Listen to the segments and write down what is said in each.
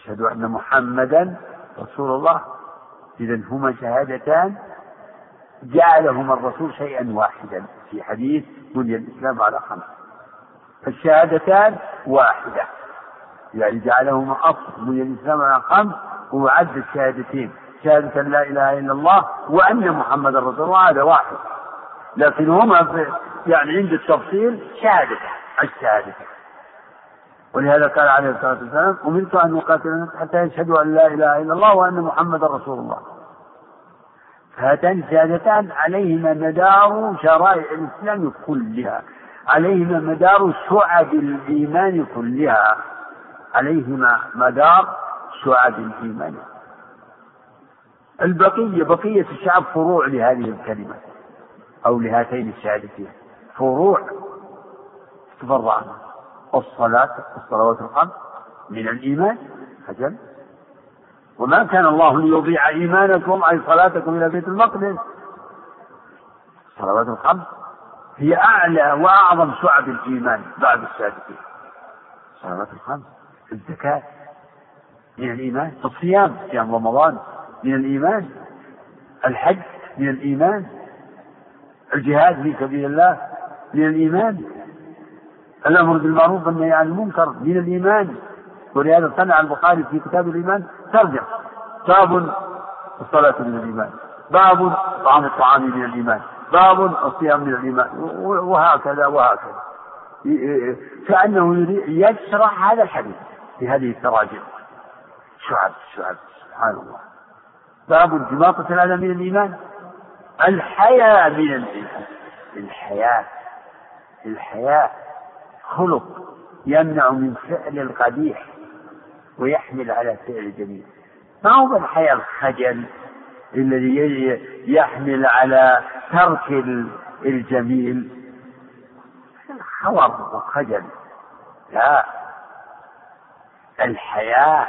أشهد أن محمدا رسول الله. إذا هما شهادتان. جعلهما الرسول شيئا واحدا. في حديث بني الإسلام على خمس. فالشهادتان واحدة. يعني جعلهما أصل بني الإسلام على خمس وعد الشهادتين. شهادة لا إله إلا الله وأن محمد رسول الله. هذا واحد. لكن هما يعني عند التفصيل شهادة الشهادة ولهذا قال عليه الصلاة والسلام أمرت أن أقاتل الناس حتى يشهدوا أن لا إله إلا الله وأن محمدا رسول الله. هاتان الشهادتان عليهما مدار شرائع الإسلام كلها عليهما مدار شعب الإيمان كلها عليهما مدار شعب الإيمان. البقية بقية الشعب فروع لهذه الكلمة أو لهاتين الشهادتين فروع تفرع الصلاة الصلوات الخمس من الإيمان. أجل وما كان الله ليضيع إيمانكم أي صلاتكم إلى بيت المقدس. الصلوات الخمس هي أعلى وأعظم شعب الإيمان بعد الشهادتين الصلوات الخمس الزكاة من الإيمان الصيام صيام رمضان من الإيمان الحج من الإيمان الجهاد في سبيل الله من الإيمان. الأمر بالمعروف والنهي عن المنكر من الإيمان. ولهذا صنع البخاري في كتاب الإيمان ترجع. باب الصلاة من الإيمان. باب طعام الطعام من الإيمان. باب الصيام من الإيمان. وهكذا وهكذا. كأنه يشرح هذا الحديث في هذه التراجم شعب شعب سبحان الله. باب انضباط الأذى من الإيمان. الحياة من الإيمان. الحياة الحياة خلق يمنع من فعل القبيح ويحمل على فعل الجميل ما هو الحياة الخجل الذي يحمل على ترك الجميل؟ خور وخجل لا. الحياة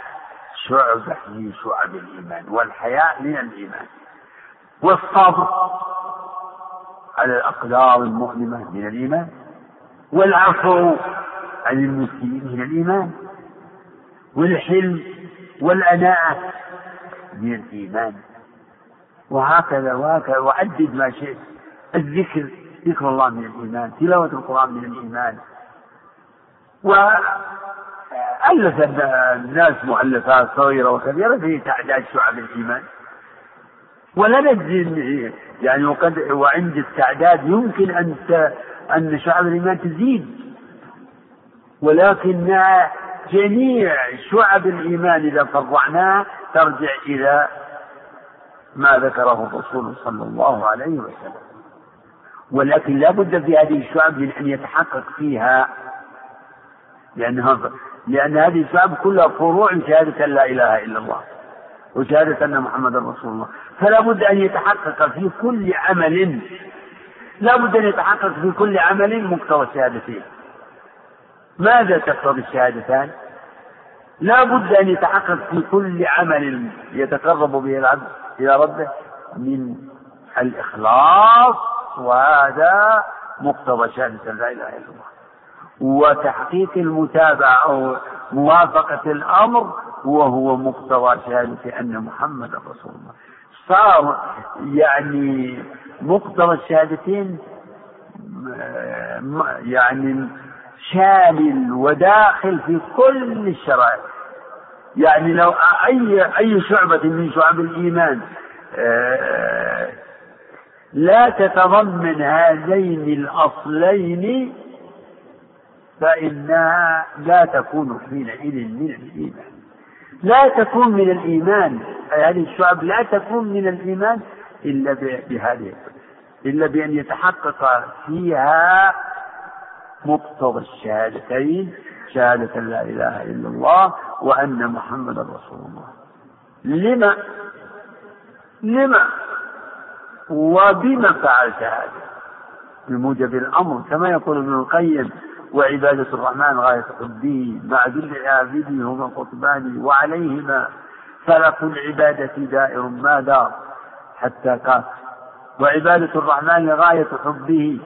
شعبة من شعب الإيمان والحياء من الإيمان. والصبر على الأقدار المؤلمة من الإيمان. والعفو عن المسلمين من الإيمان والحلم والأناءة من الإيمان. وهكذا وهكذا. وعدد ما شئت. الذكر ذكر الله من الإيمان تلاوة القرآن من الإيمان. وألف الناس مؤلفات صغيرة وكبيرة في تعداد شعب الإيمان. نجزي يعني وقد وعند التعداد يمكن أن أن شعب الإيمان تزيد. ولكن جميع شعب الإيمان إذا فرعناها ترجع إلى ما ذكره الرسول صلى الله عليه وسلم. ولكن لا بد في هذه الشعب من أن يتحقق فيها لأنها لأن هذه الشعب كلها فروع شهادة أن لا إله إلا الله. وشهادة أن محمدا رسول الله. فلا بد أن يتحقق في كل عمل. لا بد أن يتحقق في كل عمل مقتضى الشهادتين. ماذا تقتضي الشهادتان؟ لا بد أن يتحقق في كل عمل يتقرب به العبد إلى ربه من الإخلاص وهذا مقتضى شهادة لا إله إلا الله. وتحقيق المتابعة أو موافقة الأمر وهو مقتضى شهادة أن محمدا رسول الله. صار يعني مقتضى الشهادتين يعني شامل وداخل في كل الشرائع. يعني لو أي أي شعبة من شعب الإيمان آه، لا تتضمن هذين الأصلين فإنها لا تكون حينئذ من الإيمان. لا تكون من الإيمان. هذه الشعب لا تكون من الإيمان إلا بهذه إلا بأن يتحقق فيها مقتضى الشهادتين شهادة لا إله إلا الله وأن محمدا رسول الله. لما؟ لما؟ وبما فعلت هذا؟ بموجب الأمر كما يقول ابن القيم وعبادة الرحمن غاية حبه مع ذل عابده هما قطبان وعليهما فلق العبادة دائر ما دار. حتى قال وعبادة الرحمن غاية حبه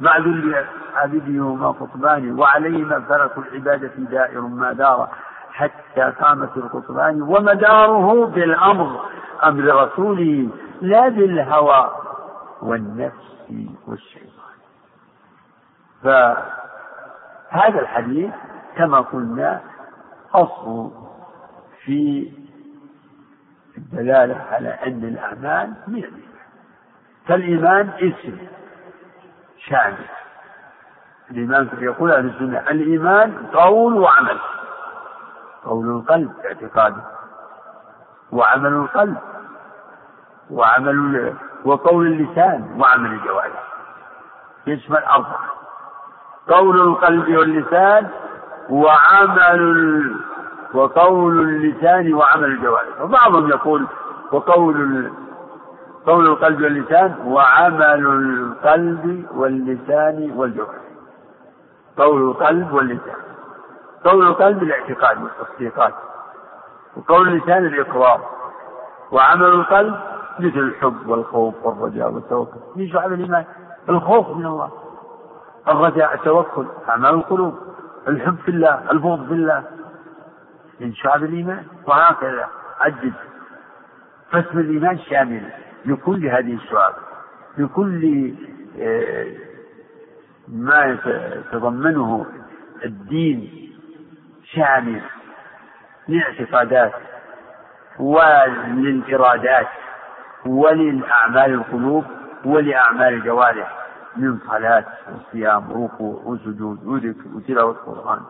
مع ذل عبده هما قطبان وعليهما فلك العبادة دائر ما دار. حتى قامت القطبان ومداره بالأمر أمر رسوله لا بالهوى والنفس والشيطان فهذا الحديث كما قلنا أصل في الدلالة على أن الأعمال من الإيمان فالإيمان اسم شامل الإيمان يقول أهل السنة؟ الإيمان قول وعمل. قول القلب اعتقاده. وعمل القلب. وعمل وقول اللسان وعمل الجوارح. يشمل أربعة قول القلب واللسان وعمل وقول اللسان وعمل الجوارح. وبعضهم يقول وقول قول القلب واللسان وعمل القلب واللسان والجوارح. قول القلب واللسان. قول القلب الاعتقاد والتصديقات. وقول اللسان الإقرار. وعمل القلب مثل الحب والخوف والرجاء والتوكل. شعب الإيمان. الخوف من الله. الرجاء التوكل أعمال القلوب الحب في الله البغض في الله. من شعب الإيمان وهكذا. عدد فاسم الإيمان شامل لكل هذه الشعب لكل آه، ما يتضمنه الدين شامل للاعتقادات وللإرادات وللأعمال القلوب ولأعمال الجوارح. من صلاة وصيام وركوع وسجود وذكر وتلاوة القرآن.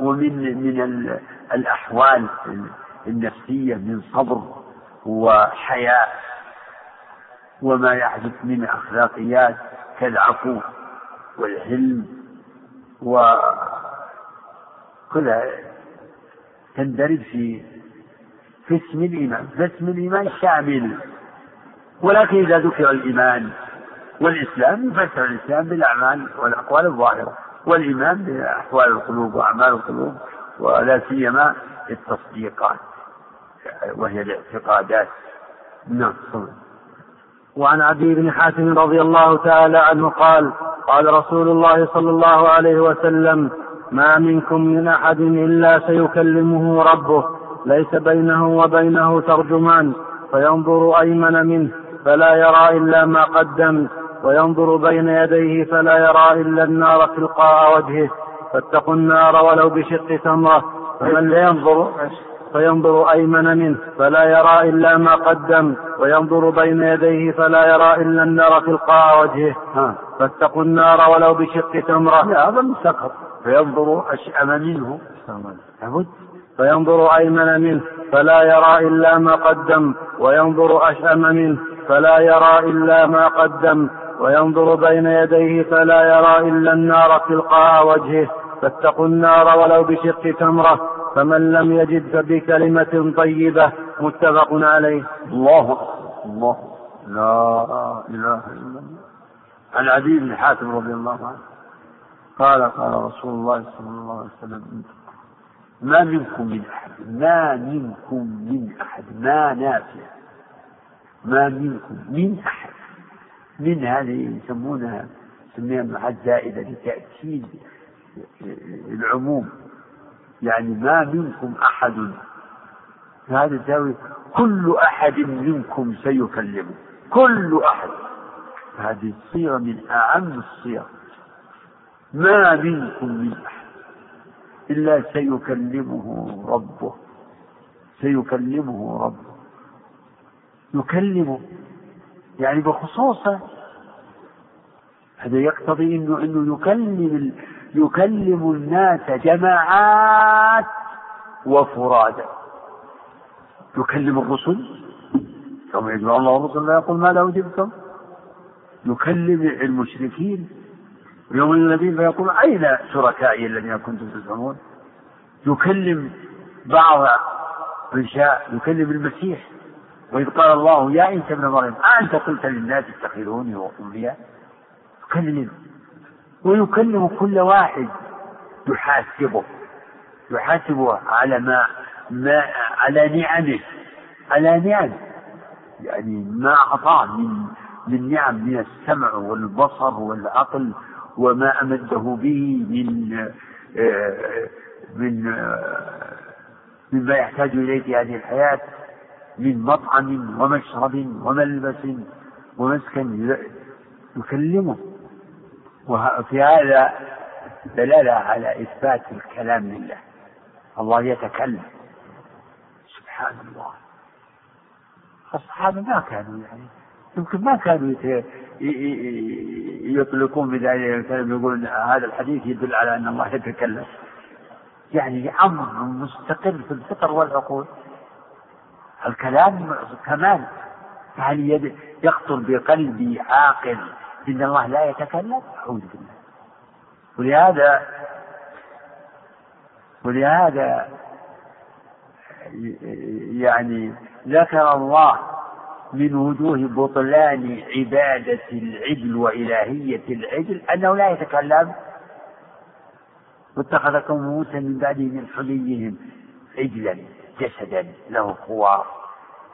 ومن من الأحوال النفسية من صبر وحياء وما يحدث من أخلاقيات كالعفو والحلم وكلها تندرج في في اسم الإيمان. فاسم الإيمان شامل. ولكن إذا ذكر الإيمان والإسلام يفسر الإسلام بالأعمال والأقوال الظاهرة والإيمان بأحوال القلوب وأعمال القلوب ولا سيما التصديقات وهي الاعتقادات. نعم وعن عدي بن حاتم رضي الله تعالى عنه قال قال رسول الله صلى الله عليه وسلم ما منكم من أحد إلا سيكلمه ربه ليس بينه وبينه ترجمان فينظر أيمن منه فلا يرى إلا ما قدم. وينظر بين يديه فلا يرى إلا النار تلقاء وجهه. فاتقوا النار ولو بشق تمرة. فمن لا ينظر فينظر أيمن منه. فلا يرى إلا ما قدم. وينظر بين يديه فلا يرى إلا النار تلقاء وجهه. فاتقوا النار ولو بشق تمرة. لا هذا سقط فينظر أشأم منه. لابد. فينظر أيمن منه. فلا يرى إلا ما قدم. وينظر أشأم منه. فلا يرى إلا ما قدم. وينظر بين يديه فلا يرى إلا النار تلقاء وجهه. فاتقوا النار ولو بشق تمرة فمن لم يجد فبكلمة طيبة متفق عليه. الله الله لا إله إلا الله. عن عدي بن حاتم رضي الله عنه. قال قال رسول الله صلى الله عليه وسلم ما منكم من أحد ما منكم من أحد ما نافع ما منكم من أحد. من هذه يسمونها سميها محل زائدة لتأكيد العموم. يعني ما منكم أحد. هذا تساوي كل أحد منكم سيكلمه. كل أحد. هذه الصيغة من أعم الصيغ. ما منكم من أحد. إلا سيكلمه ربه. سيكلمه ربه. يكلمه. يعني بخصوصه هذا يقتضي انه إنه يكلم يكلم الناس جماعات وفرادا يكلم الرسل. يوم يجمع الله الرسل لا يقول ماذا أجبتم يكلم المشركين. يوم الذين فيقول أين شركائي الذين كنتم تزعمون. يكلم بعض الرجاء يكلم المسيح. وإذ قال الله يا عيسى ابن مريم أأنت قلت للناس اتخذوني وأمي يكلم ويكلم كل واحد يحاسبه. يحاسبه على ما ما على نعمه. على نعم يعني ما أعطاه من من نعم من السمع والبصر والعقل وما أمده به من آه، من مما يحتاج إليه في هذه الحياة. من مطعم ومشرب وملبس ومسكن يكلمه. وفي هذا دلالة على إثبات الكلام لله. الله يتكلم. سبحان الله. الصحابة ما كانوا يعني يمكن ما كانوا يطلقون بذلك الكلام يقولون هذا الحديث يدل على أن الله يتكلم. يعني أمر مستقر في الفطر والعقول. الكلام كمال. يعني يخطر بقلبي عاقل إن الله لا يتكلم أعوذ بالله. ولهذا ولهذا يعني ذكر الله من وجوه بطلان عبادة العجل وإلهية العجل أنه لا يتكلم. واتخذكم موسى من بعده من حليهم عجلا. جسدا له خوار.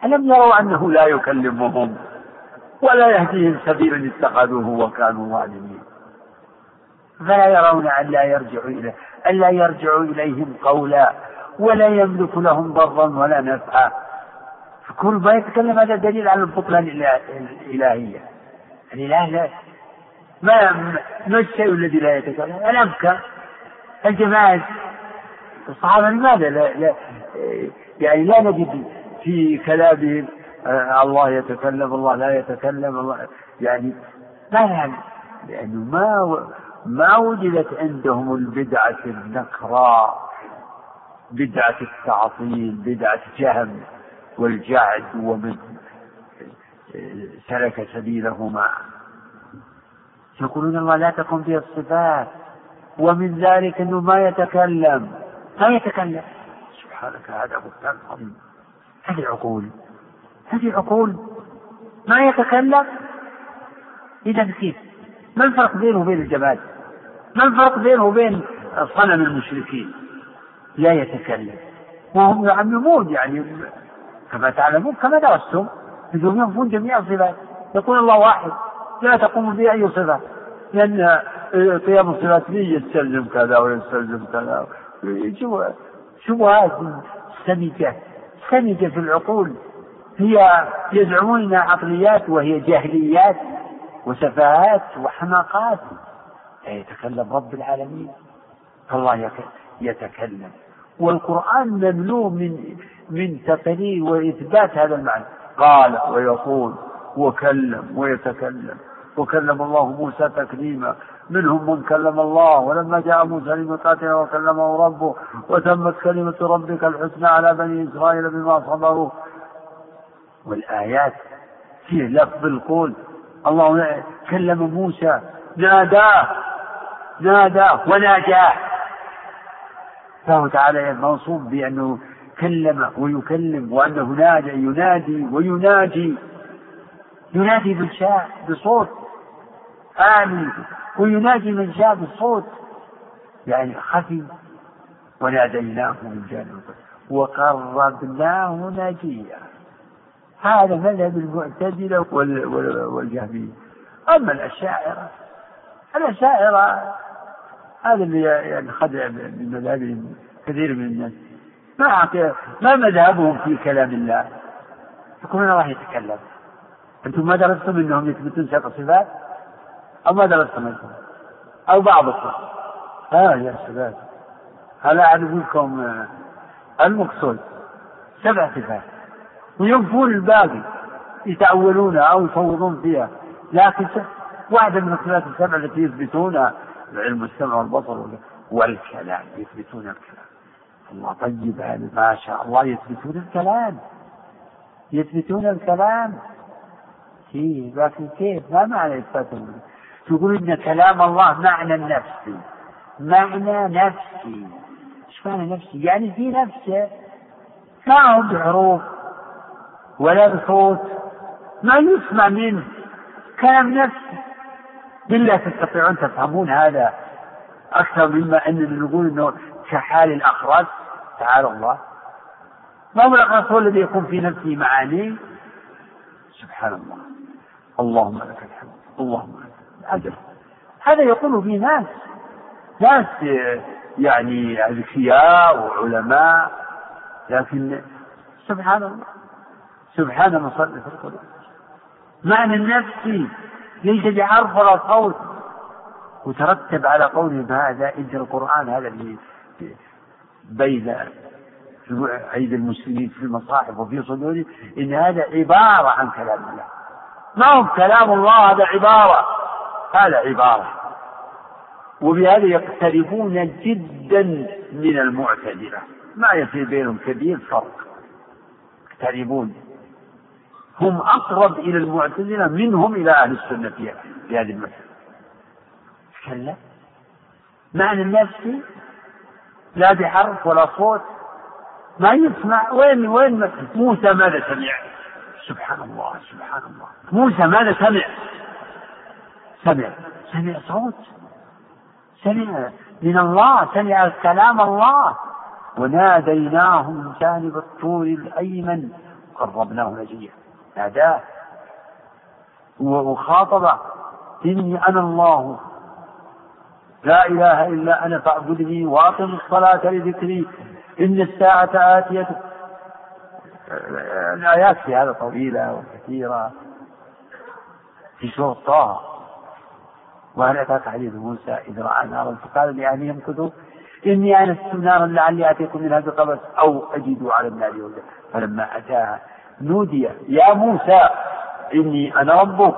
ألم يروا أنه لا يكلمهم ولا يهديهم سبيلا اتخذوه وكانوا ظالمين؟ فلا يرون أن لا يرجعوا إليه أن لا يرجعوا إليهم قولا ولا يملك لهم ضرا ولا نفعا. فكل ما يتكلم هذا دليل على البطلان الإلهية. الإله لا ما ما الشيء الذي لا يتكلم؟ الأبكى الجماد الصحابة لماذا لا, لا يعني لا نجد في كلامهم آه، الله يتكلم الله لا يتكلم الله يعني ما يعني لأنه ما ما وجدت عندهم البدعة النكراء بدعة التعطيل بدعة جهم والجعد ومن سلك سبيلهما. يقولون الله لا تكون فيه الصفات ومن ذلك إنه ما يتكلم. ما يتكلم. سبحانك هذا بهتان عظيم هذه عقول هذه عقول ما يتكلم؟ إذا كيف ما الفرق بينه وبين الجماد؟ ما الفرق بينه وبين صنم المشركين؟ لا يتكلم. وهم يعممون يعني كما تعلمون كما درستم بدون ينفون جميع الصفات. يقول الله واحد لا تقوم به أي صفة. لأن قيام الصفات لي يستلزم كذا ويستلزم كذا. شبهات سمجة. سمجة في العقول. هي يزعمون عقليات وهي جاهليات وسفاهات وحماقات. يتكلم رب العالمين. الله يتكلم. والقرآن مملوء من من تقرير وإثبات هذا المعنى. قال ويقول وكلم ويتكلم. وكلم الله موسى تكليما. منهم من كلم الله ولما جاء موسى لميقاتنا وكلمه ربه وتمت كلمة ربك الحسنى على بني إسرائيل بما صبروا. والآيات فيه لفظ القول الله كلم موسى ناداه ناداه وناجاه فهو تعالى منصوب بأنه كلم ويكلم وأنه نادى ينادي ويناجي ينادي من شاء بصوت. آمين وينادي من شاء بصوت يعني خفي وناديناه من جانب وقربناه نجيا. هذا مذهب المعتزلة والجهمية. أما الأشاعرة الأشاعرة هذا اللي يعني من مذهبهم كثير من الناس. ما ما مذهبهم في كلام الله. يقولون الله يتكلم. أنتم ما درستم أنهم يثبتون سبع صفات أو ما درستم أو بعضكم آه يا شباب هذا أعرف لكم آه، المقصود. سبع صفات. وينفون الباقي. يتأولونها أو يفوضون فيها. لكن واحدة من الصفات السبع التي يثبتونها العلم السمع والبصر والكلام. يثبتون الكلام. الله طيب هذا ما شاء الله. يثبتون الكلام. يثبتون الكلام. كيف؟ لكن كيف؟ ما معنى إثبات تقول إن كلام الله معنى نفسي. معنى نفسي. إيش معنى نفسي؟ يعني في نفسه. ما هو بحروف ولا بصوت. ما يسمع منه. كلام نفسي. بالله تستطيعون تفهمون هذا أكثر مما أننا نقول أنه كحال الأخرس. تعالى الله. ما هو الأخرس هو الذي يكون في نفسه معاني؟ سبحان الله. اللهم لك الحمد. اللهم الحمد هذا يقول به ناس. ناس يعني أذكياء وعلماء لكن سبحان الله. سبحان المصرف القلوب معنى النفسي ليس بحرف ولا صوت وترتب على قولهم هذا إن القرآن. هذا اللي بين أيدي المسلمين في المصاحف وفي صدورهم إن هذا عبارة عن كلام الله. ما هو كلام الله هذا عبارة. هذا عبارة. وبهذا يقتربون جدا من المعتزلة. ما يصير بينهم كبير فرق. يقتربون. هم أقرب إلى المعتزلة منهم إلى أهل السنة في هذه المسألة. كلا معنى النفسي لا بحرف ولا صوت. ما يسمع. وين وين موسى ماذا سمع؟ سبحان الله سبحان الله. موسى ماذا سمع؟ سمع. سمع صوت. سمع من الله سمع كلام الله. وناديناه من جانب الطور الأيمن. قربناه نجيا. ناداه. وخاطبه إني أنا الله. لا إله إلا أنا فاعبدني وأقم الصلاة لذكري. إن الساعة آتية. الآيات في هذا طويلة وكثيرة. في سورة طه. وهل أتاك حديث موسى إذ رأى نارا فقال لأهلهم كتب إني آنست نارا لعلي آتيكم منها بقبس أو أجد على النار هدى فلما أتاها نودي يا موسى إني أنا ربك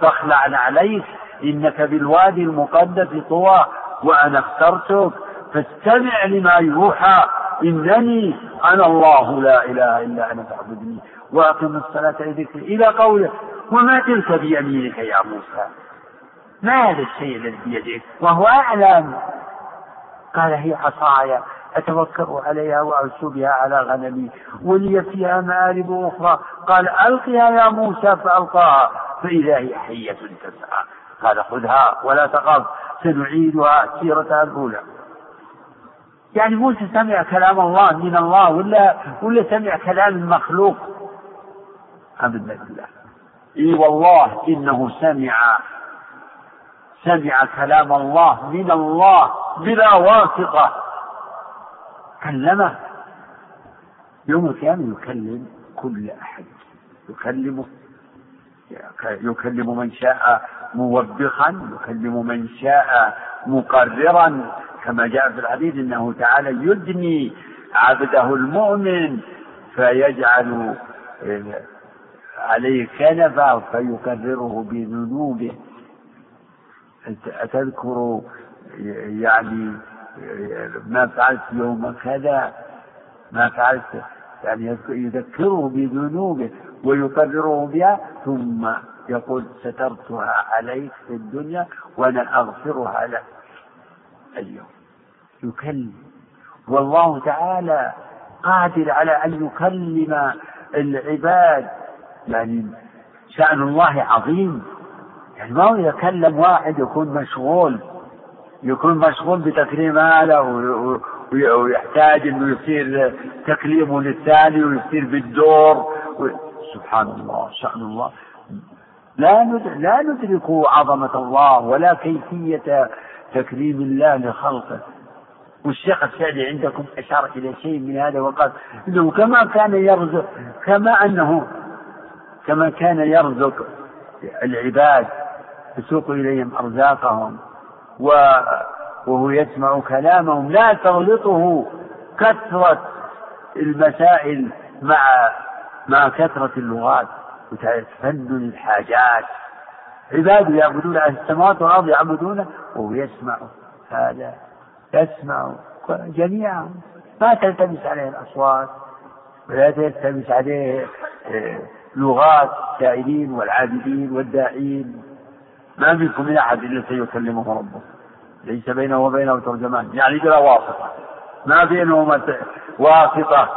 فاخلع عليك إنك بالوادي المقدس طوى وأنا اخترتك فاستمع لما يوحى إنني أنا الله لا إله إلا أنا فاعبدني وأقم الصلاة لذكري. إلى قوله وما تلك بيمينك يا موسى؟ ما هذا الشيء الذي بيدك وهو أعلم. قال هي عصاي أتوكل عليها وأعش بها على غنمي ولي فيها مآرب أخرى. قال ألقها يا موسى فألقاها. فإذا هي حية تسعى. قال خذها ولا تخاف سنعيدها سيرتها الأولى. يعني موسى سمع كلام الله من الله ولا ولا سمع كلام المخلوق؟ أبدا بالله إي والله إنه سمع. سمع كلام الله من الله بلا واسطة. كلمه يوم القيامة يكلم كل أحد. يكلمه يكلم من شاء موبخا يكلم من شاء مقررا. كما جاء في الحديث إنه تعالى يدني عبده المؤمن فيجعل عليه كنفا فيكرره بذنوبه. أتذكر يعني ما فعلت يوم كذا ما فعلت يعني يذكره بذنوبه ويقرره بها ثم يقول سترتها عليك في الدنيا وأنا أغفرها لك اليوم. يكلم. والله تعالى قادر على أن يكلم العباد يعني شأن الله عظيم. يعني ما هو يكلم واحد يكون مشغول يكون مشغول بتكريم هذا ويحتاج إنه يصير تكليمه للثاني ويصير بالدور سبحان الله شأن الله. لا لا ندرك عظمة الله ولا كيفية تكريم الله لخلقه. والشيخ السعدي عندكم أشار إلى شيء من هذا وقال إنه كما كان يرزق كما أنه كما كان يرزق العباد يسوق إليهم أرزاقهم وهو يسمع كلامهم. لا تغلطه كثرة المسائل مع مع كثرة اللغات. وتفنن الحاجات. عباد يعبدون أهل السماوات والأرض يعبدونه وهو يسمع هذا. يسمع جميعا ما تلتبس عليه الأصوات ولا تلتبس عليه آه، لغات السائلين والعابدين والداعين. ما منكم من أحد إلا سيكلمه ربه. ليس بينه وبينه ترجمان. يعني بلا واسطة. ما بينهما واسطة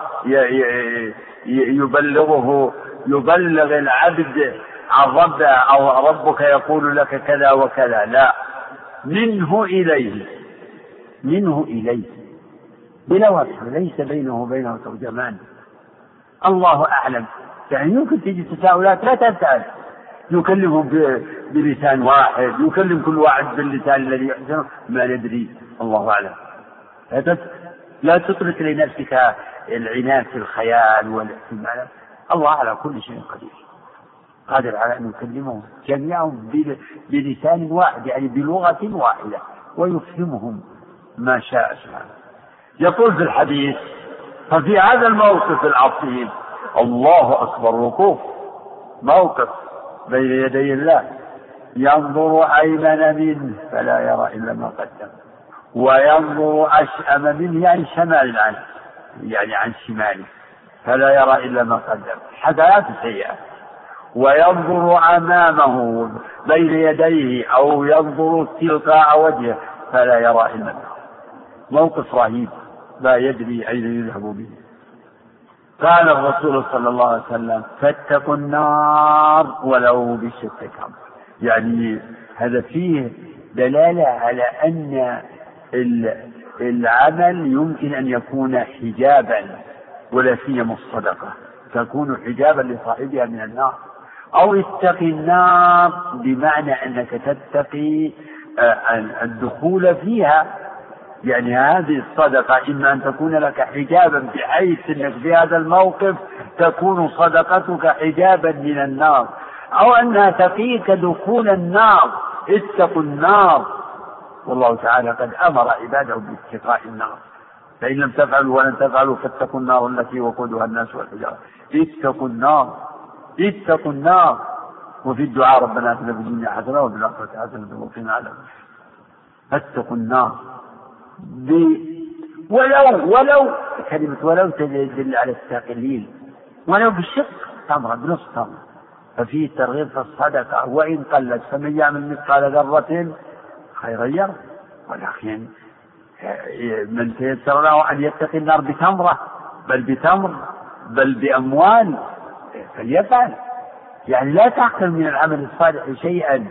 يبلغه يبلغ العبد عن ربه أو ربك يقول لك كذا وكذا. لا. منه إليه. منه إليه. بلا واسطة. ليس بينه وبينه ترجمان. الله أعلم. يعني يمكن تجي تساؤلات لا تسأل. يكلمهم بلسان واحد يكلم كل واحد باللسان الذي يحسنه ما ندري. الله أعلم. لا تترك لنفسك العناد في الخيال والاحتمال. الله على كل شيء قدير. قادر على أن يكلمهم جميعهم بلسان واحد يعني بلغة واحدة ويفهمهم ما شاء سبحانه. يقول في الحديث ففي هذا الموقف العظيم الله أكبر وقوف موقف بين يدي الله. ينظر أيمن منه فلا يرى إلا ما قدم. وينظر أشأم منه يعني شمال عنه يعني عن شماله فلا يرى إلا ما قدم. حسنات سيئات وينظر أمامه بين يديه أو ينظر تلقاء وجهه فلا يرى إلا النار موقف رهيب لا يدري أين يذهب به. قال الرسول صلى الله عليه وسلم فاتقوا النار ولو بشق تمر يعني هذا فيه دلالة على أن العمل يمكن أن يكون حجابا ولا سيما الصدقة. تكون حجابا لصاحبها من النار. أو اتقي النار بمعنى أنك تتقي آه، الدخول فيها يعني هذه الصدقة إما أن تكون لك حجابا بحيث أنك في هذا الموقف تكون صدقتك حجابا من النار أو أنها تقيك دخول النار اتقوا النار. والله تعالى قد أمر عباده باتقاء النار. فإن لم تفعلوا ولن تفعلوا فاتقوا النار التي وقودها الناس والحجارة. اتقوا النار اتقوا النار. وفي الدعاء ربنا اتنا في الدنيا حسنة وفي الآخرة حسنة وقنا عذاب اتقوا النار. ب... ولو ولو كلمة ولو تدل على التقليل. ولو بالشق تمرة بنصف تمرة ففيه ترغيب في الصدقة. وإن قلت فمن يعمل مثقال ذرة خيرا يره ولكن من تيسر له أن يتقي النار بتمرة. بل بتمر بل بأموال. فليفعل. يعني لا تعقل من العمل الصالح شيئا.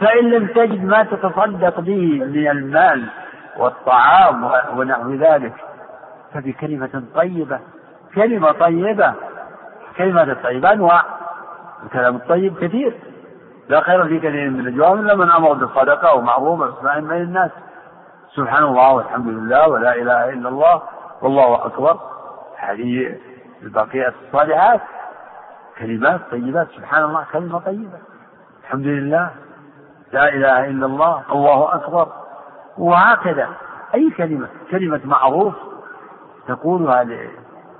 فإن لم تجد ما تتصدق به من المال والطعام ونحو ذلك. فبكلمة طيبة كلمة طيبة كلمة الطيبة أنواع. الكلام الطيب كثير. لا خير في كثير من الجواب إلا من أمر بالصدقة ومعروف بين الناس. سبحان الله والحمد لله ولا إله إلا الله والله أكبر. هذه البقية الصالحات. كلمات طيبات. سبحان الله كلمة طيبة. الحمد لله. لا إله إلا الله الله أكبر. وهكذا. أي كلمة؟ كلمة معروف تقولها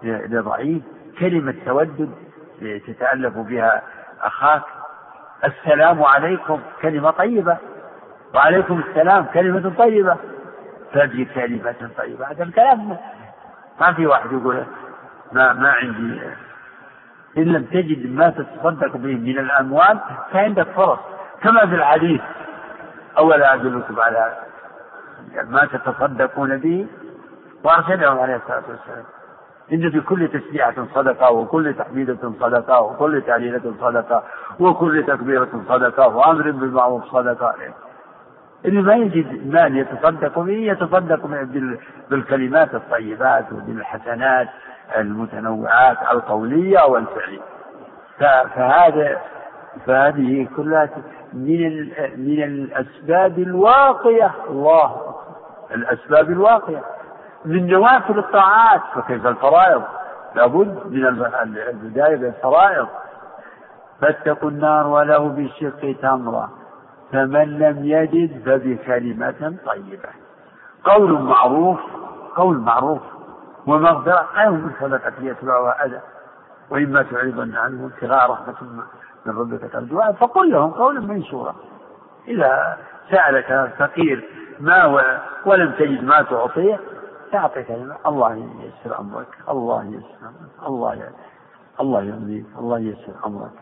لضعيف كلمة تودد تتألف بها أخاك. السلام عليكم كلمة طيبة. وعليكم السلام كلمة طيبة. فهذه كلمة طيبة. هذا الكلام ما في واحد يقول ما ما عندي. إن لم تجد ما تتصدق به من الأموال فعندك فرص. كما في الحديث. أولا أدلكم على ما تتصدقون به وأرشدهم عليه الصلاة والسلام. إن في كل تسبيحة صدقة وكل تحميدة صدقة وكل تعليلة صدقة وكل تكبيرة صدقة وأمر بالمعروف صدقة. اللي ما يجد مال يتصدق به يتصدق بالكلمات الطيبات وبالحسنات المتنوعات القولية والفعلية. فهذا فهذه كلها من من الأسباب الواقية. الله الأسباب الواقية من نوافل الطاعات فكيف الفرائض؟ لابد من البداية بالفرائض فاتقوا النار ولو بشق تمرة. فمن لم يجد فبكلمة طيبة. قول معروف قول معروف. ومغفرة خير من صدقة يتبعها أذى وإما تعرضن عنه ابتغاء رحمة من ربك ترجوها. فقل لهم قولا منشورا. إذا سألك فقير ما ولم تجد ما تعطيه تعطي كلمة. الله ييسر أمرك. الله ييسر أمرك. الله. الله يرضيك. الله ييسر أمرك.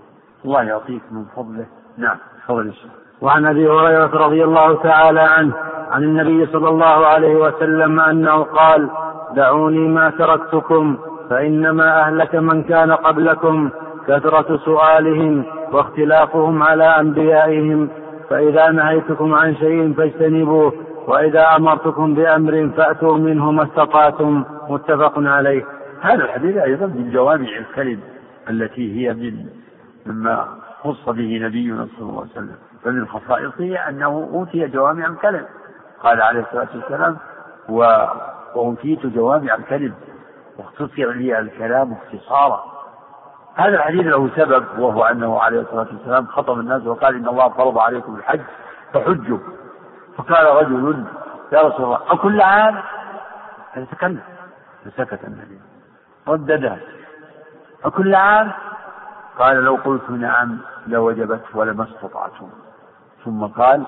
الله يعطيك من فضله. نعم تفضل وعن أبي هريرة رضي الله تعالى عنه عن النبي صلى الله عليه وسلم أنه قال دعوني ما تركتكم فإنما أهلك من كان قبلكم كثرة سؤالهم واختلافهم على أنبيائهم فإذا نهيتكم عن شيء فاجتنبوه وإذا أمرتكم بأمر فأتوا منه ما استطعتم متفق عليه. هذا الحديث أيضا من جوامع الكلم التي هي من مما خص به نبينا صلى الله عليه وسلم. فمن خصائصه أنه أوتي جوامع الكلم. قال عليه الصلاة والسلام وأوتيت جوامع الكلم. واختصر لي الكلام اختصارا. هذا الحديث له سبب وهو أنه عليه الصلاة والسلام خطب الناس وقال إن الله فرض عليكم الحج فحجوا. فقال رجل يا رسول الله أكل عام؟ فتكلم فسكت النبي. رددها. أكل عام؟ قال لو قلت نعم لوجبت ولما استطعتم ثم قال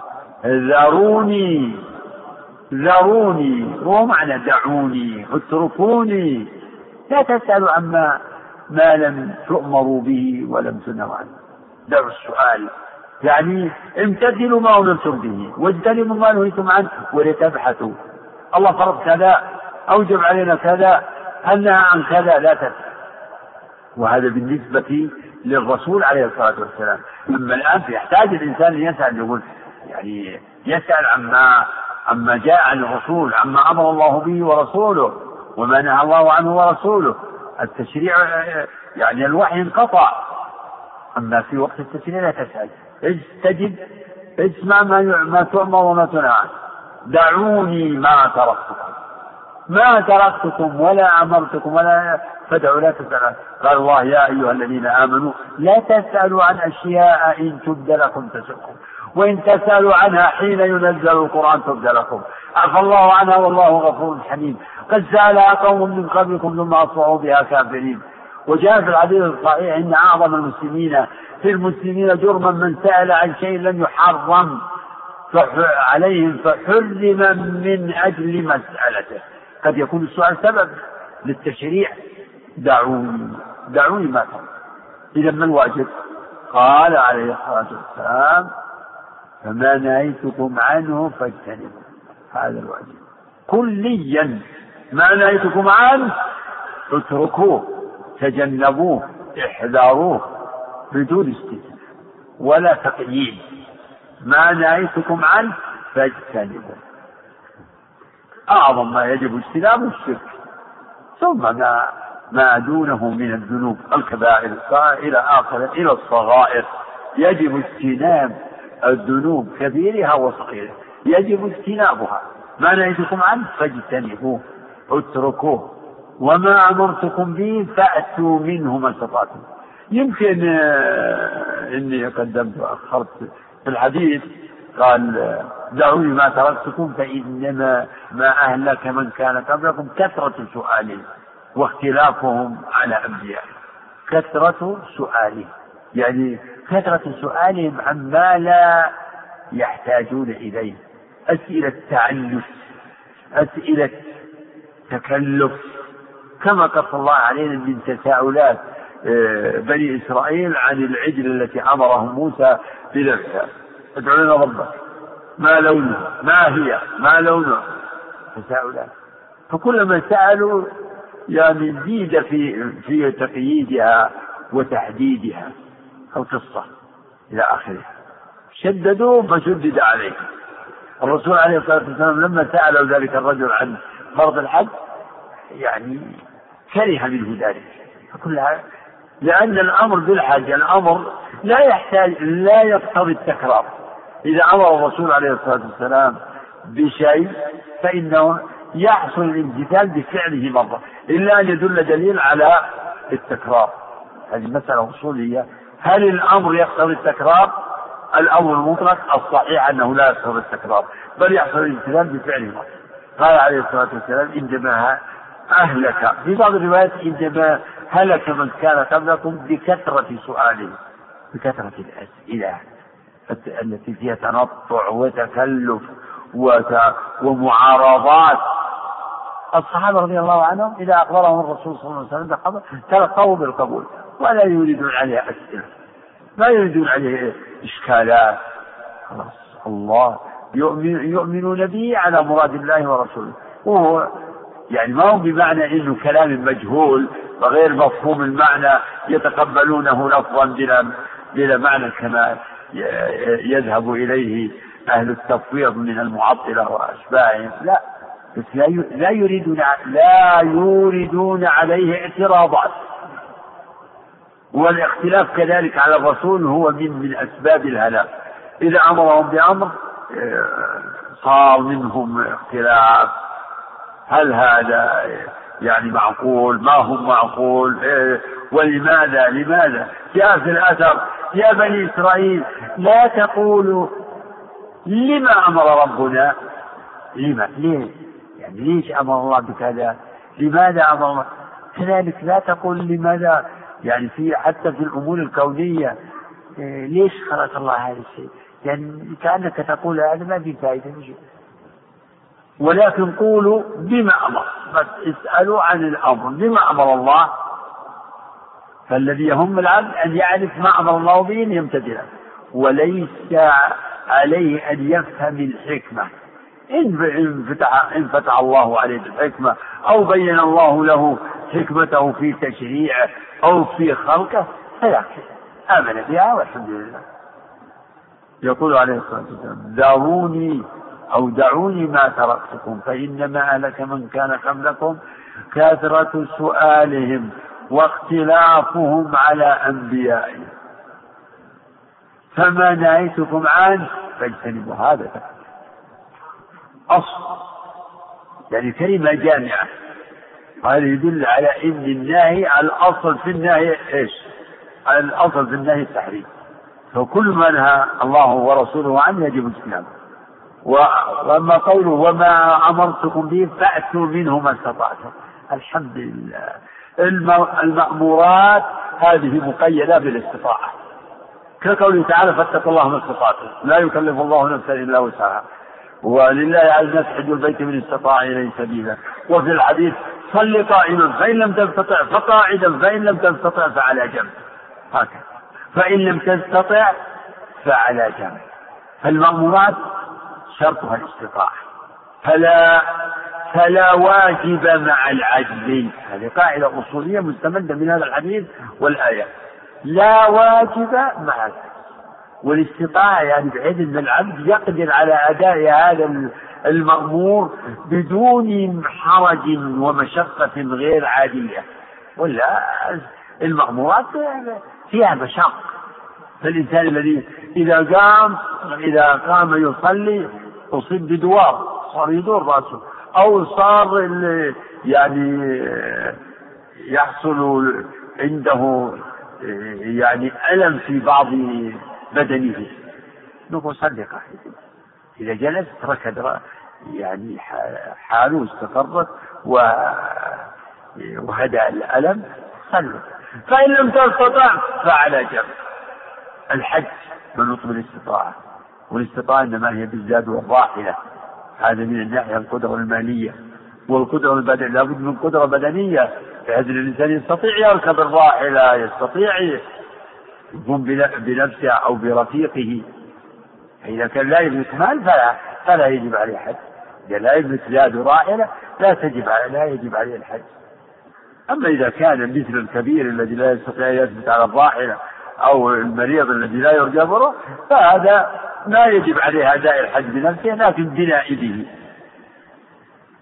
ذروني ذروني هو معنى دعوني اتركوني. لا تسألوا عما ما لم تؤمروا به ولم تنهوا عنه. دعوا السؤال. يعني امتثلوا ما أمرتم به واجتنبوا ما نهيتم عنه ولتبحثوا. الله فرض كذا أوجب علينا كذا نهى عن كذا؟ لا تسأل وهذا بالنسبة للرسول عليه الصلاة والسلام. أما الآن يحتاج الإنسان أن يسأل يقول يعني يسأل عما عما جاء عن الرسول عما أمر الله به ورسوله وما نهى الله عنه ورسوله. التشريع يعني الوحي انقطع. أما في وقت التشريع لا تسأل. استجب اسمع ما ما تؤمر وما تنهى دعوني ما تركتكم. ما تركتكم ولا أمرتكم ولا فدعوا لا تسألوا قال الله يا أيها الذين آمنوا لا تسألوا عن أشياء إن تبد لكم تسؤكم. وإن تسألوا عنها حين ينزل القرآن تبد لكم. عفى الله عنها والله غفور حليم. قد سألها قوم من قبلكم ثم أصبحوا بها كافرين. وجاء في الحديث الصحيح إن أعظم المسلمين في المسلمين جرما من سأل عن شيء لم يحرم عليهم فحرم من أجل مسألته. قد يكون السؤال سبب للتشريع. دعوني دعوني ما ترى. اذا ما الواجب؟ قال عليه الصلاة والسلام فما نهيتكم عنه فاجتنبوا هذا الواجب. كليا ما نهيتكم عنه اتركوه. تجنبوه احذروه بدون استثناء ولا تقييد. ما نهيتكم عنه فاجتنبوه. أعظم ما يجب اجتنابه الشرك. ثم ما ما دونه من الذنوب. الكبائر إلى آخر إلى الصغائر. يجب اجتناب الذنوب كبيرها وصغيرها. يجب اجتنابها. ما نهيتكم عنه فاجتنبوه. اتركوه. وما أمرتكم به فأتوا منه ما استطعتم. يمكن آه، إني قدمت وأخرت في الحديث قال آه، دعوني ما تركتكم فإنما ما أهلك من كان قبلكم كثرة سؤالهم واختلافهم على أنبيائهم كثرة سؤالهم يعني كثرة سؤالهم عما لا يحتاجون إليه. أسئلة تعلف أسئلة تكلف. كما قص الله علينا من تساؤلات آه، بني إسرائيل عن العجل التي أمرهم موسى بذبحها ادعوا لنا ربك. ما لونه ما هي؟ ما لونه تساؤلات. فكلما سألوا يعني زيد في في تقييدها وتحديدها القصة إلى آخرها. شددوا فشدد عليهم. الرسول عليه الصلاة والسلام لما سأله ذلك الرجل عن فرض الحج يعني كره منه ذلك. كلها لأن الأمر بالحج الأمر لا يحتاج لا يقتضي التكرار. إذا أمر الرسول عليه الصلاة والسلام بشيء فإنه يحصل الامتثال بفعله مرة إلا أن يدل دليل على التكرار. هذه مسألة أصولية. هل الأمر يقتضي التكرار؟ الأمر المطلق الصحيح أنه لا يقتضي التكرار بل يحصل الامتثال بفعله مرة. قال عليه الصلاة والسلام إنما أهلك. في بعض الروايات إنما هلك من كان قبلكم بكثرة سؤالهم بكثرة الأسئلة التي فيها تنطع وتكلف ومعارضات. الصحابة رضي الله عنهم إذا أخبرهم الرسول صلى الله عليه وسلم بخبر تلقوا بالقبول ولا يريدون عليه أسئلة لا يريدون عليه إشكالات. خلاص الله يؤمن يؤمنون به على مراد الله ورسوله وهو يعني ما هو بمعنى إنه كلام مجهول وغير مفهوم المعنى يتقبلونه لفظا بلا بلا معنى كما يذهب إليه أهل التفويض من المعطلة وأشباههم. لا بس لا لا يريدون لا يوردون عليه اعتراضات والاختلاف كذلك على الرسول هو من من أسباب الهلاك. إذا أمرهم بأمر آه، صار منهم اختلاف هل هذا يعني معقول؟ ما هو معقول؟ إيه ولماذا؟ لماذا؟ جاء في الأثر يا بني إسرائيل لا تقولوا لما أمر ربنا؟ لما؟ ليه يعني ليش أمر الله بكذا لماذا أمر الله كذلك لا تقول لماذا؟ يعني في حتى في الأمور الكونية إيه ليش خلق الله هذا الشيء؟ يعني كأنك تقول هذا ما في فائدة ولكن قولوا بما أمر. اسألوا عن الأمر. بما أمر الله. فالذي يهم العبد أن يعرف ما أمر الله به أن يمتثله وليس عليه أن يفهم الحكمة. إن فتح, إن فتح الله عليه بالحكمة أو بين الله له حكمته في تشريعه أو في خلقه فلا آمن بها والحمد لله. يقول عليه الصلاة والسلام دعوني أو دعوني ما تركتكم فإنما أهلك من كان قبلكم كثرة سؤالهم واختلافهم على أنبيائهم فما نهيتكم عنه فاجتنبوا هذا أصل يعني كلمة جامعة هذا يدل على إن النهي الأصل في النهي إيش؟ الأصل في النهي التحريم. فكل ما نهى الله ورسوله عنه يجب اجتنابه. وأما قوله وما أمرتكم به فأتوا منه ما استطعتم. الحمد لله. المأمورات هذه مقيدة بالاستطاعة. كقوله تعالى فاتقوا الله ما استطعتم. لا يكلف الله نفسا إلا وسعها. ولله على الناس حج البيت من استطاع إليه سبيلا. وفي الحديث صل قائما فإن لم تستطع فقاعدا فإن لم تستطع فعلى جنب. هكذا. فإن لم تستطع فعلى جنب. فالمأمورات شرطها الاستطاعة. فلا فلا واجب مع العجز هذه قاعدة أصولية مستمدة من هذا الحديث والآية. لا واجب مع العجز والاستطاعة يعني بحيث أن العبد يقدر على أداء هذا المأمور بدون حرج ومشقة غير عادية. ولا المأمورات فيها مشق فالإنسان الذي إذا قام إذا قام يصلي أصيب بدوار صار يدور رأسه. أو صار يعني يحصل عنده يعني ألم في بعض بدنه. نقول قاعدا إذا جلس ركض يعني حاله استقرت وهدأ الألم صلوا فإن لم تستطع فعلى جنب. الحج منوط بالاستطاعة والاستطاعة إنما هي بالزاد والراحلة. هذا من الناحية القدرة المالية. والقدرة البدنية لابد من قدرة بدنية. بحيث الإنسان يستطيع يركب الراحلة يستطيع يقوم بنفسه أو برفيقه. فإذا كان لا يملك مال فلا فلا يجب عليه حج. إذا لا يملك زاد راحلة لا تجب عليه لا يجب عليه الحج. أما إذا كان مثل الكبير الذي لا يستطيع أن يثبت على الراحلة أو المريض الذي لا يرجى بره فهذا ما يجب عليه أداء الحج بنفسه لكن بنائبه.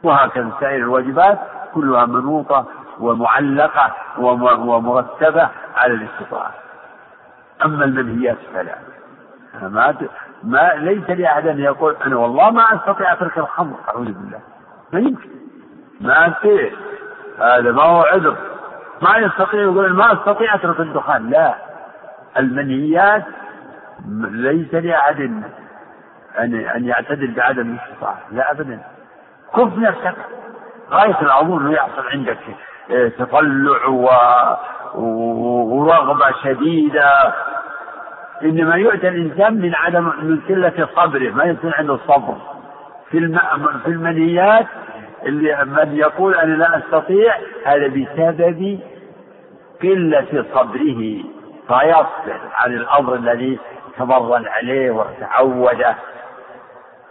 وهكذا سائر الواجبات كلها منوطة ومعلقة ومرتبة على الاستطاعة. أما المنهيات فلا. ما ما ليس لأحد أن يقول أنا والله ما أستطيع أترك الخمر أعوذ بالله. ما يمكن. ما أستطيع. هذا ما هو عذر. ما يستطيع يقول ما أستطيع أترك الدخان. لا. المنهيات ليس لأحد أن أن يعتدل بعدم الاستطاعة. لا أبدا. كف نفسك. غاية العمر أنه يحصل عندك آه، تطلع و... ورغبة شديدة. إنما يؤتى الإنسان من عدم من قلة صبره ما يكون عنده صبر. في. في المنهيات اللي من يقول أنا لا أستطيع هذا بسبب قلة صبره. فيصبر عن الأمر الذي تمرن عليه وتعوده.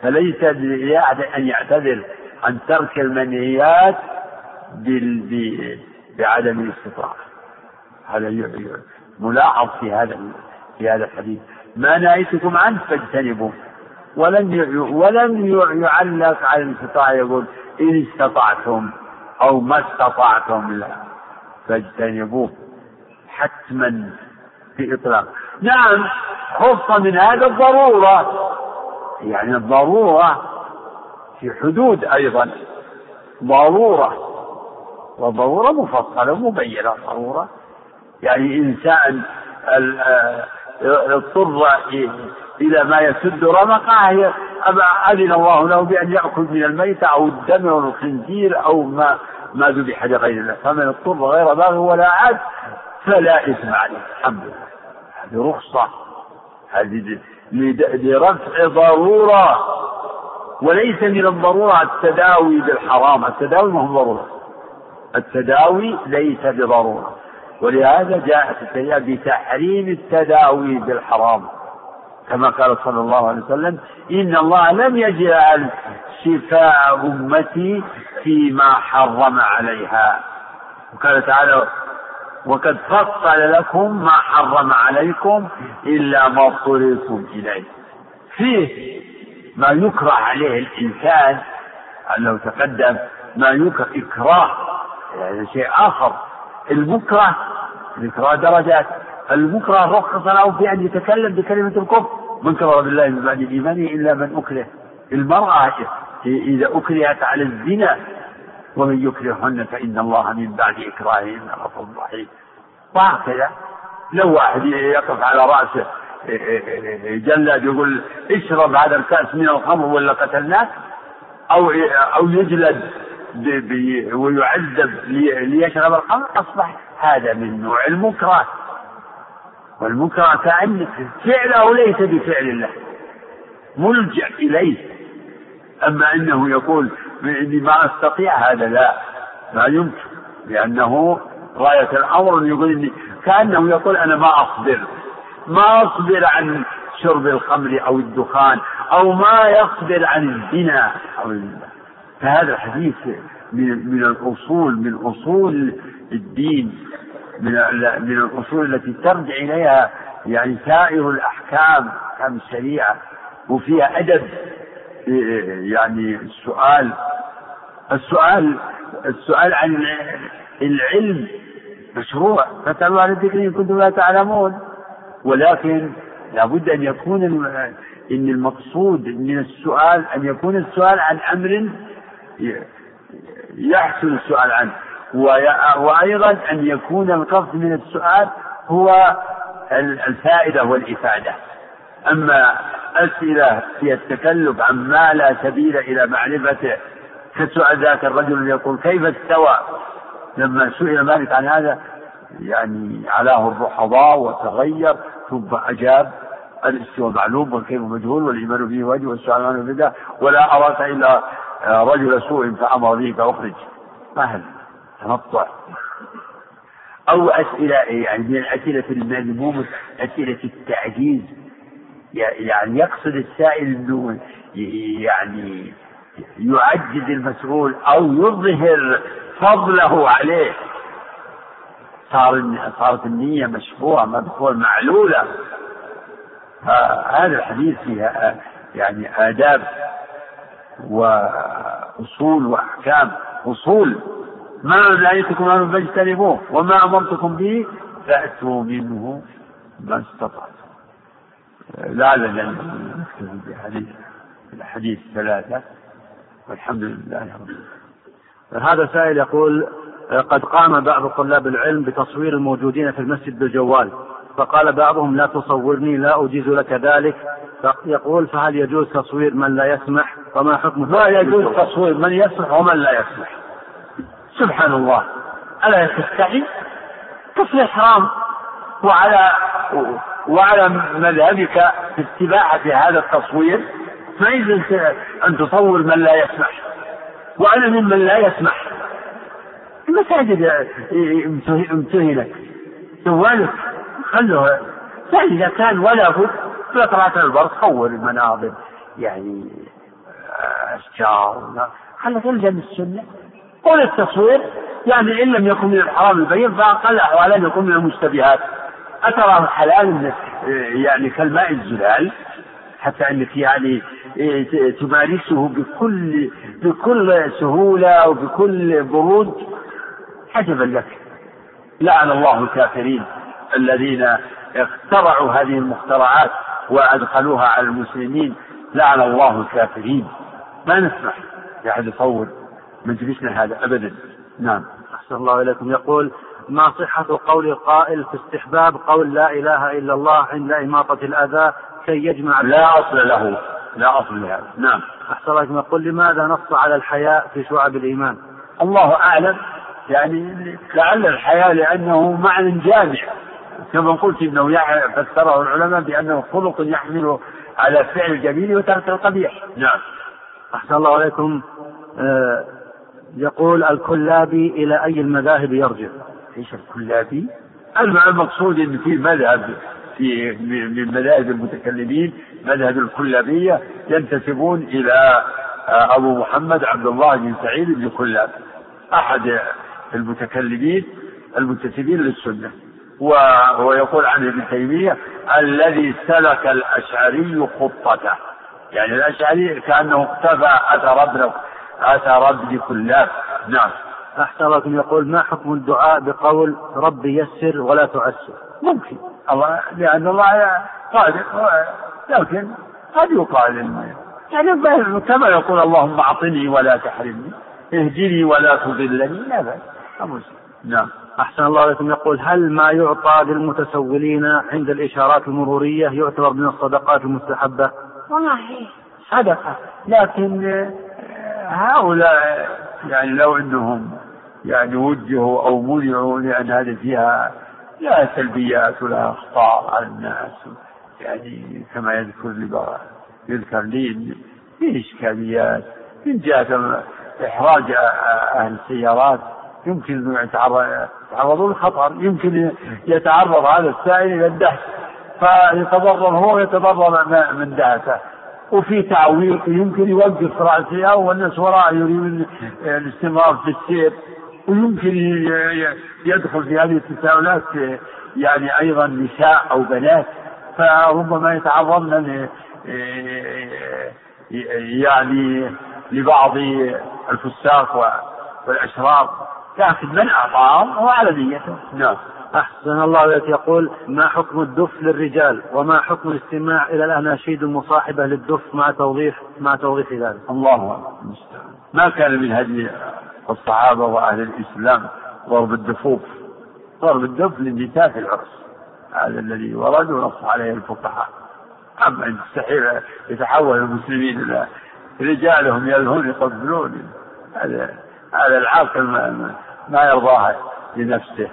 فليس لأحد أن يعتذر عن ترك المنهيات بعدم الاستطاعة. هذا ملاحظ في هذا في هذا الحديث. ما نهيتكم عنه فاجتنبوه. ولم ولم يعلق على الاستطاعة يقول إن استطعتم أو ما استطعتم لا. فاجتنبوه حتما في إطلاق نعم خص من هذا الضرورة. يعني الضرورة في حدود أيضا. ضرورة. وضرورة مفصلة مبينة ضرورة. يعني إنسان آه، اضطر إلى ما يسد رمقه أذن الله له بأن يأكل من الميتة أو الدم أو الخنزير أو ما ما ذبح لغير الله. فمن اضطر غير باغ ولا عاد فلا إثم عليه. الحمد لله. هذه رخصة. هذه لرفع ضرورة. وليس من الضرورة التداوي بالحرام. التداوي ما هو ضرورة. التداوي ليس بضرورة. ولهذا جاءت الشريعة بتحريم التداوي بالحرام. كما قال صلى الله عليه وسلم إن الله لم يجعل شفاء أمتي فيما حرم عليها. وقال تعالى وقد فصل لكم ما حرم عليكم إلا ما اضطررتم إليه. فيه ما يكره عليه الإنسان أنه تقدم ما يكره إكراه يعني شيء آخر. المكره الإكراه درجات المكره رخص له في أن يتكلم بكلمة الكفر. من كفر بالله من بعد إيمانه إلا من أكره. المرأة إذا أكرهت على الزنا ومن يكرههن فإن الله من بعد إكراههن غفور رحيم. وهكذا لو واحد يقف على رأسه جلد يقول اشرب هذا الكأس من الخمر ولا قتلناك أو أو يجلد ويعذب ليشرب الخمر؟ أصبح هذا من نوع المكره. والمكره كأن فعله ليس بفعل الله ملجأ إليه. أما أنه يقول إني ما أستطيع هذا لا ما يمكن لأنه غاية الأمر يقول إني كأنه يقول أنا ما أصبر ما أصبر عن شرب الخمر أو الدخان أو ما يصبر عن الزنا أو فهذا الحديث من من الأصول من أصول الدين من من الأصول التي ترجع إليها يعني سائر الأحكام أحكام الشريعة وفيها أدب. يعني السؤال السؤال السؤال عن العلم مشروع. فاسألوا عن الذكر إن كنتم لا تعلمون. ولكن لابد أن يكون إن المقصود من السؤال أن يكون السؤال عن أمر يحصل السؤال عنه. وأيضا أن يكون القصد من السؤال هو الفائدة والإفادة. أما أسئلة في التكلف عن ما لا سبيل إلى معرفته كسؤال ذاك الرجل يقول كيف استوى؟ لما سئل مالك عن هذا يعني علاه الرحضاء وتغير ثم أجاب الاستواء معلوم والكيف مجهول والإيمان به وجه والسؤال عنه بدعة ولا أراك إلا رجل سوء فأمر به فأخرج. هذا تنطع. أو أسئلة يعني من الأسئلة المذمومة أسئلة التعجيز. يعني يقصد السائل أنه يعني يعجز المسؤول أو يظهر فضله عليه. صار صارت النية مشفوعة مدخول معلولة. هذا الحديث فيها يعني آداب وأصول وأحكام. أصول. ما نهيتكم عنه فاجتنبوه وما أمرتكم به؟ فأتوا منه ما استطعتم. لعلنا نكتفي بحديث الحديث ثلاثة. والحمد لله رب العالمين. هذا سائل يقول قد قام بعض طلاب العلم بتصوير الموجودين في المسجد بالجوال فقال بعضهم لا تصورني لا أجيز لك ذلك. يقول فهل يجوز تصوير من لا يسمح؟ وما حكم ما يجوز تصوير من يسمح ومن لا يسمح. سبحان الله. ألا تستحي تصوير حرام وعلى وعلى مذهبك في استباحة هذا التصوير ما يجوز أن تصور من لا يسمح. وأنا ممن لا يسمح. المساجد امتهنت جوالك خلوه فإذا كان ولا بد طلعت البر صور المناظر. يعني آه، أشجار خلك الزم السنة. قول التصوير يعني إن لم يكن من الحرام البين فأقل أحوالا يكون من المشتبهات. أتراه حلال يعني كالماء الزلال حتى أنك يعني إيه، تمارسه بكل بكل سهولة وبكل برود عجبا لك. لعن الله الكافرين الذين اخترعوا هذه المخترعات وأدخلوها على المسلمين. لعن الله الكافرين. ما نسمح لأحد يصور مجلسنا هذا أبدا. نعم. أحسن الله إليكم. يقول ما صحة قول القائل في استحباب قول لا إله إلا الله عند إماطة الأذى كي يجمع لا أصل له. لا أصل لهذا نعم. أحسن الله يقول لماذا نص على الحياء في شعب الإيمان؟ الله أعلم. يعني لعل الحياء لأنه معنى جامع. كما قلت إنه فسره العلماء بأنه خلق يحمل على فعل الجميل وترك القبيح. نعم. أحسن الله عليكم. آه يقول الكلابي إلى أي المذاهب يرجع؟ إيش الكلابي المقصود إن في مذهب في من مذاهب المتكلمين مذهب الكلابيه ينتسبون إلى آه، أبو محمد عبد الله بن سعيد بن كلاب أحد المتكلمين المنتسبين للسنة. ويقول عن ابن تيمية الذي سلك الأشعري خطته. يعني الأشعري كأنه اقتفى أثر ابن أثر ابن كلاب نعم. أحسن لكم يقول ما حكم الدعاء بقول ربي يسر ولا تعسر؟ ممكن. الله لأن الله قادر لكن قد يقال يعني كما يقول اللهم أعطني ولا تحرمني اهدني ولا تضلني لا بأس. نعم. أحسن الله عليكم يقول هل ما يعطى للمتسولين عند الإشارات المرورية يعتبر من الصدقات المستحبة؟ والله. صدقة. لكن آه، هؤلاء يعني لو أنهم يعني وجهوا أو منعوا لأن هذه فيها لها سلبيات ولها أخطاء على الناس. يعني كما يذكر لي يذكر لي في إشكاليات. من جهة إحراج أهل السيارات يمكن يتعرضوا للخطر يمكن يتعرض هذا السائل إلى الدهس. فيتضرر هو ويتضرر من دهسه. وفي تعويق يمكن يوقف رأسه أو والناس وراء يريدون الاستمرار في السير ويمكن يدخل في هذه التساؤلات يعني أيضا نساء أو بنات فربما يتعرضن يعني لبعض الفساق والأشرار لكن من أعطاهم هو على نيته. نعم. أحسن الله يقول ما حكم الدف للرجال وما حكم الاستماع إلى الأناشيد المصاحبة للدف مع توضيح مع توضيح ذلك؟ الله ما كان من هدي الصحابة وأهل الإسلام ضرب الدفوف؟ ضرب الدف في العرس. هذا الذي ورد ونص عليه الفقهاء. أما يستحيل يتحول المسلمين إلى رجالهم يلهون يقبلون هذا هذا العاقل ما, ما يرضاها لنفسه.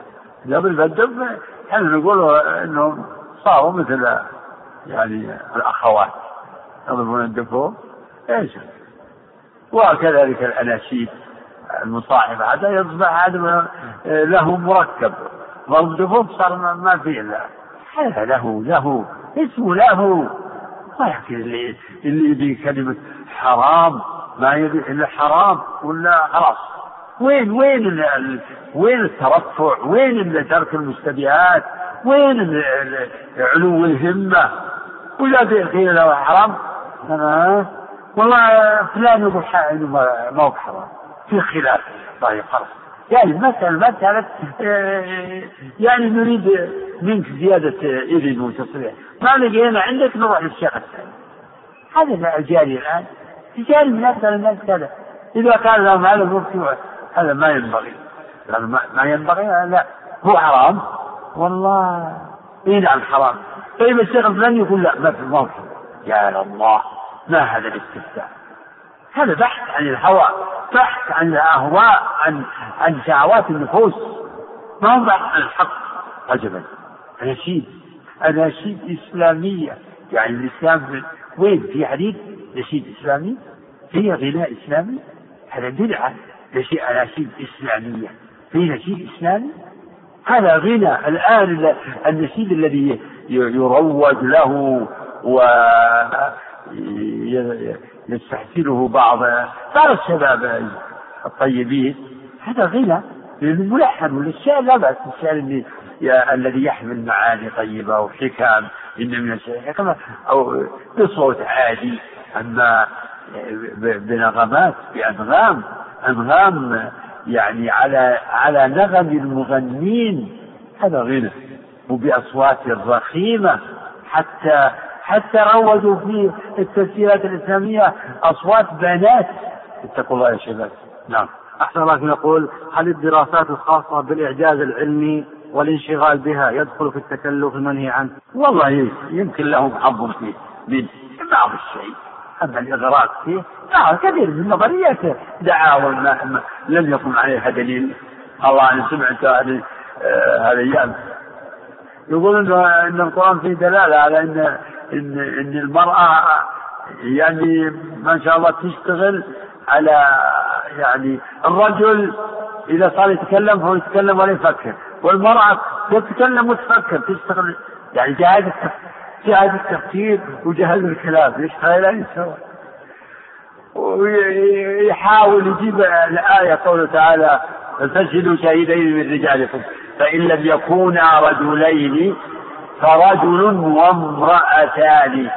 يضرب الدب إحنا نقول إنهم صاروا مثل يعني الأخوات يضربون الدبوب إيش؟ وكذلك الأناشيد المصاحبة حتى يصبح هذا له مركب. ضرب دفوف صار ما فيه إلا هذا له له اسمه له. ولكن اللي اللي يبي كلمة حرام ما يبي إلا حرام ولا خلاص. وين وين وين الترفع؟ وين ترك المشتبهات؟ وين علو الهمة؟ وإذا قيل له حرام؟ أنا والله فلان يقول ما هو حرام في خلاف. طيب خلاص. يعني المسألة مسألة آه، يعني نريد منك زيادة إذن وتصريح. ما لقينا؟ عندك نروح للشيخ الثاني. هذا الجاري الآن. رجال من كذا إذا كان لهم هذا المفتي هذا ما ينبغي. هذا ما ينبغي لا. هو حرام. والله. اي نعم حرام. طيب الشيخ الفلاني يقول لا ما في ما يا الله ما هذا الاستفتاء؟ هذا بحث عن الهوى بحث عن الأهواء عن عن شهوات النفوس. ما هو بحث عن الحق؟ عجبا اناشيد اناشيد إسلامية. يعني الإسلام وين؟ في حديث نشيد إسلامي؟ في غناء إسلامي؟ هذا بدعة. أناشيد إسلامية. في نشيد إسلامي؟ هذا غنى. الآن النشيد الذي يروج له و يستحسنه بعض بعض الشباب الطيبين. هذا غنى. ملحن. والشعر لا بأس الشعر الذي يحمل معاني طيبة وحكم. إن من الشعر أو بصوت عادي. أما بنغمات بأنغام. أنغام يعني على على نغم المغنين. هذا غنى وبأصوات رخيمة. حتى حتى روجوا في التسجيلات الإسلامية أصوات بنات. اتقوا الله يا شباب. نعم. أحسن الله يقول هل الدراسات الخاصة بالإعجاز العلمي والانشغال بها يدخل في التكلف المنهي عنه؟ والله يمكن لهم حظ فيه من بعض الشيء. أما الإغراق فيه نعم كثير من النظريات دعاوى لم يكن عليها دليل. الله أنا سمعت هذه هذه الأيام. يقول إن القرآن فيه دلالة على ان ان إن المرأة يعني ما شاء الله تشتغل على يعني الرجل إذا صار يتكلم فهو يتكلم ولا يفكر والمرأة تتكلم وتفكر تشتغل يعني جهاز جهاز التفكير وجهاز الكلام يشتغلان سوا ويحاول يجيب الآية قوله تعالى فاستشهدوا شهيدين من رجالكم فإن لم يكونا رجلين فرجل وامرأتان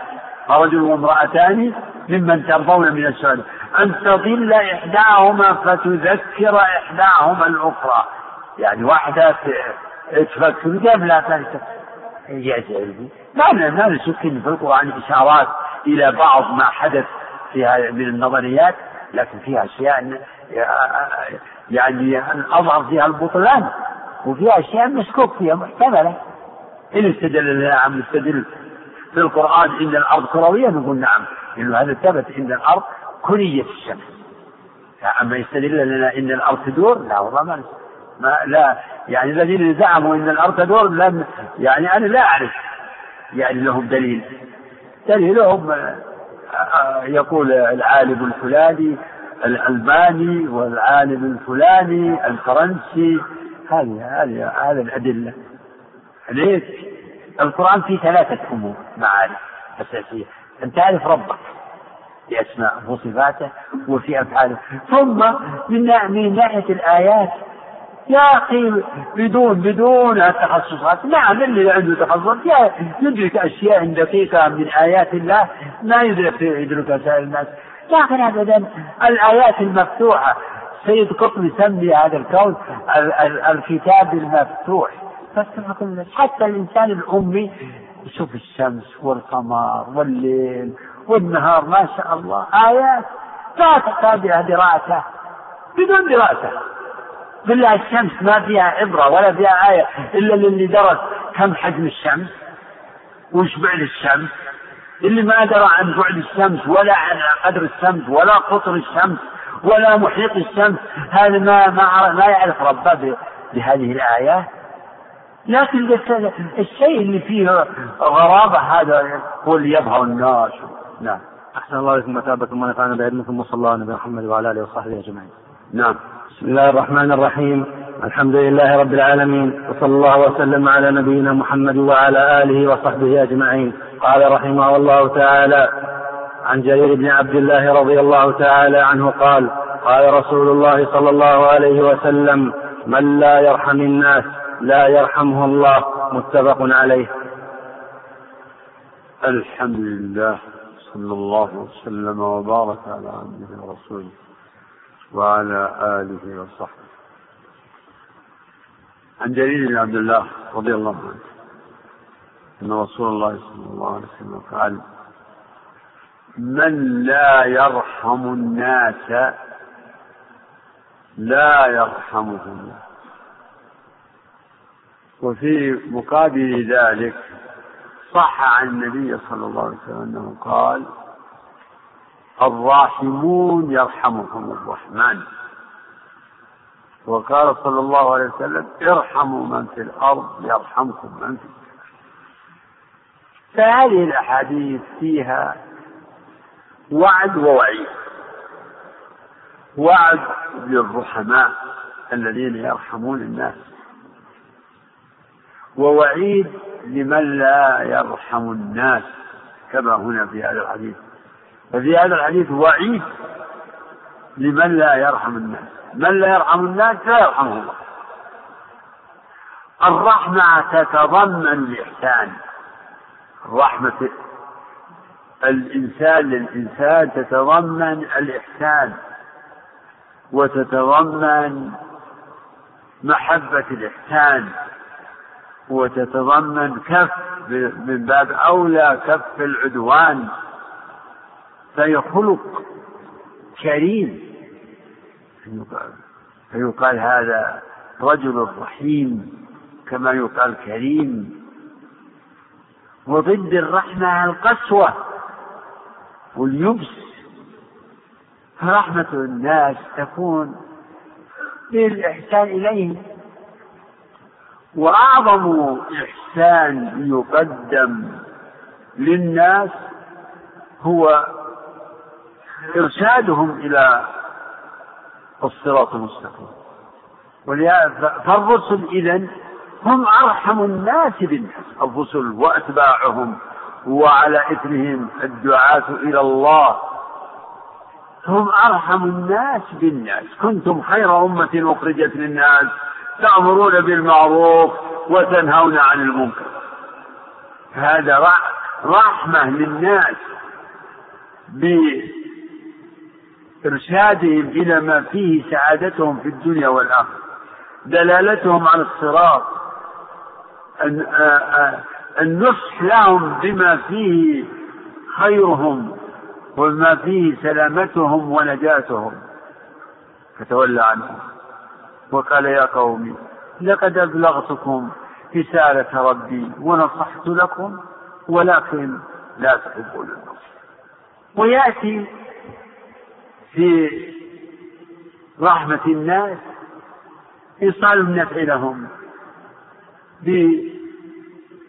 فرجل وامرأتان ممن ترضون من الشهداء أن تضل إحداهما فتذكر إحداهما الأخرى. يعني واحدة تفكر قبل لا ثالثة ما ما ان في القرآن إشارات إلى بعض ما حدث فيها من النظريات لكن فيها أشياء يعني أظهر فيها البطلان وفيها أشياء مشكوك فيها محتملة. إن استدل نعم نستدل في القرآن إن الأرض كروية؟ نقول نعم إنه هذا ثبت إن الأرض كرية الشمس. أما يستدل لنا إن الأرض تدور؟ لا والله ما لا يعني الذين زعموا إن الأرض تدور لم يعني أنا لا أعرف. يعني لهم دليل. دليلهم آه، آه، يقول العالم الفلاني الألباني والعالم الفلاني الفرنسي. هذه هذه هذه الأدلة. ليش؟ القرآن فيه ثلاثة أمور معارف أساسية. أن تعرف ربك بأسمائه وصفاته وفي أفعاله. ثم من من ناحية الآيات يا أخي بدون بدون التخصصات. نعم اللي عنده تخصص يدرك أشياء دقيقة من آيات الله ما يدرك يدركها سائر الناس. لكن أبدا الآيات المفتوحة سيد قطب يسمي هذا الكون الكتاب المفتوح. حتى الإنسان الأمي يشوف الشمس والقمر والليل والنهار ما شاء الله آيات لا تحتاج إلى دراسة بدون دراسة. بالله الشمس ما فيها عبرة ولا فيها آية إلا للي درس كم حجم الشمس وش بعد الشمس. اللي ما درى عن بعد الشمس ولا عن قدر الشمس ولا قطر الشمس ولا محيط الشمس هذا ما ما ما يعرف ربه بهذه الآيات لكن الشيء اللي فيه غرابة هذا هو اللي يبهى الناس. نعم. أحسن الله عليكم مثابكم ونفعنا بعلمكم. وصلى الله على محمد وعلى آله وصحبه أجمعين. نعم. بسم الله الرحمن الرحيم. الحمد لله رب العالمين وصلى الله وسلم على نبينا محمد وعلى آله وصحبه أجمعين. قال رحمه الله تعالى عن جرير بن عبد الله رضي الله تعالى عنه قال قال رسول الله صلى الله عليه وسلم من لا يرحم الناس لا يرحمه الله. متفق عليه. الحمد لله صلى الله وسلم وبارك على عبده ورسوله. وعلى آله وصحبه. عن جرير بن عبد الله رضي الله عنه أن رسول الله صلى الله عليه وسلم قال من لا يرحم الناس لا يرحمه الله وفي مقابل ذلك صح عن النبي صلى الله عليه وسلم أنه قال الراحمون يرحمهم الرحمن. وقال صلى الله عليه وسلم ارحموا من في الأرض يرحمكم من في السماء. فهذه الأحاديث فيها وعد ووعيد. وعد للرحماء الذين يرحمون الناس. ووعيد لمن لا يرحم الناس كما هنا في هذا الحديث. ففي هذا الحديث وعيد لمن لا يرحم الناس. من لا يرحم الناس لا يرحمه الله. الرحمة تتضمن الإحسان. رحمة الإنسان للإنسان تتضمن الإحسان وتتضمن محبة الإحسان وتتضمن كف من باب أولى كف العدوان. فهي خلق كريم. فيقال هذا رجل رحيم كما يقال كريم. وضد الرحمة القسوة واليبس. فرحمة الناس تكون بالإحسان إليهم. وأعظم إحسان يقدم للناس هو إرشادهم إلى الصراط المستقيم. فالرسل إذا هم أرحم الناس بالناس. الرسل وأتباعهم وعلى إثرهم الدعاة إلى الله. هم أرحم الناس بالناس. كنتم خير أمة أخرجت للناس تأمرون بالمعروف وتنهون عن المنكر. هذا رحمة للناس بإرشادهم إلى ما فيه سعادتهم في الدنيا والآخرة. دلالتهم على الصراط. النصح لهم بما فيه خيرهم وما فيه سلامتهم ونجاتهم. فتولى عنهم. وقال يا قوم لقد أبلغتكم رسالة ربي ونصحت لكم ولكن لا تحبون النصح. ويأتي في رحمة الناس إيصال النفع لهم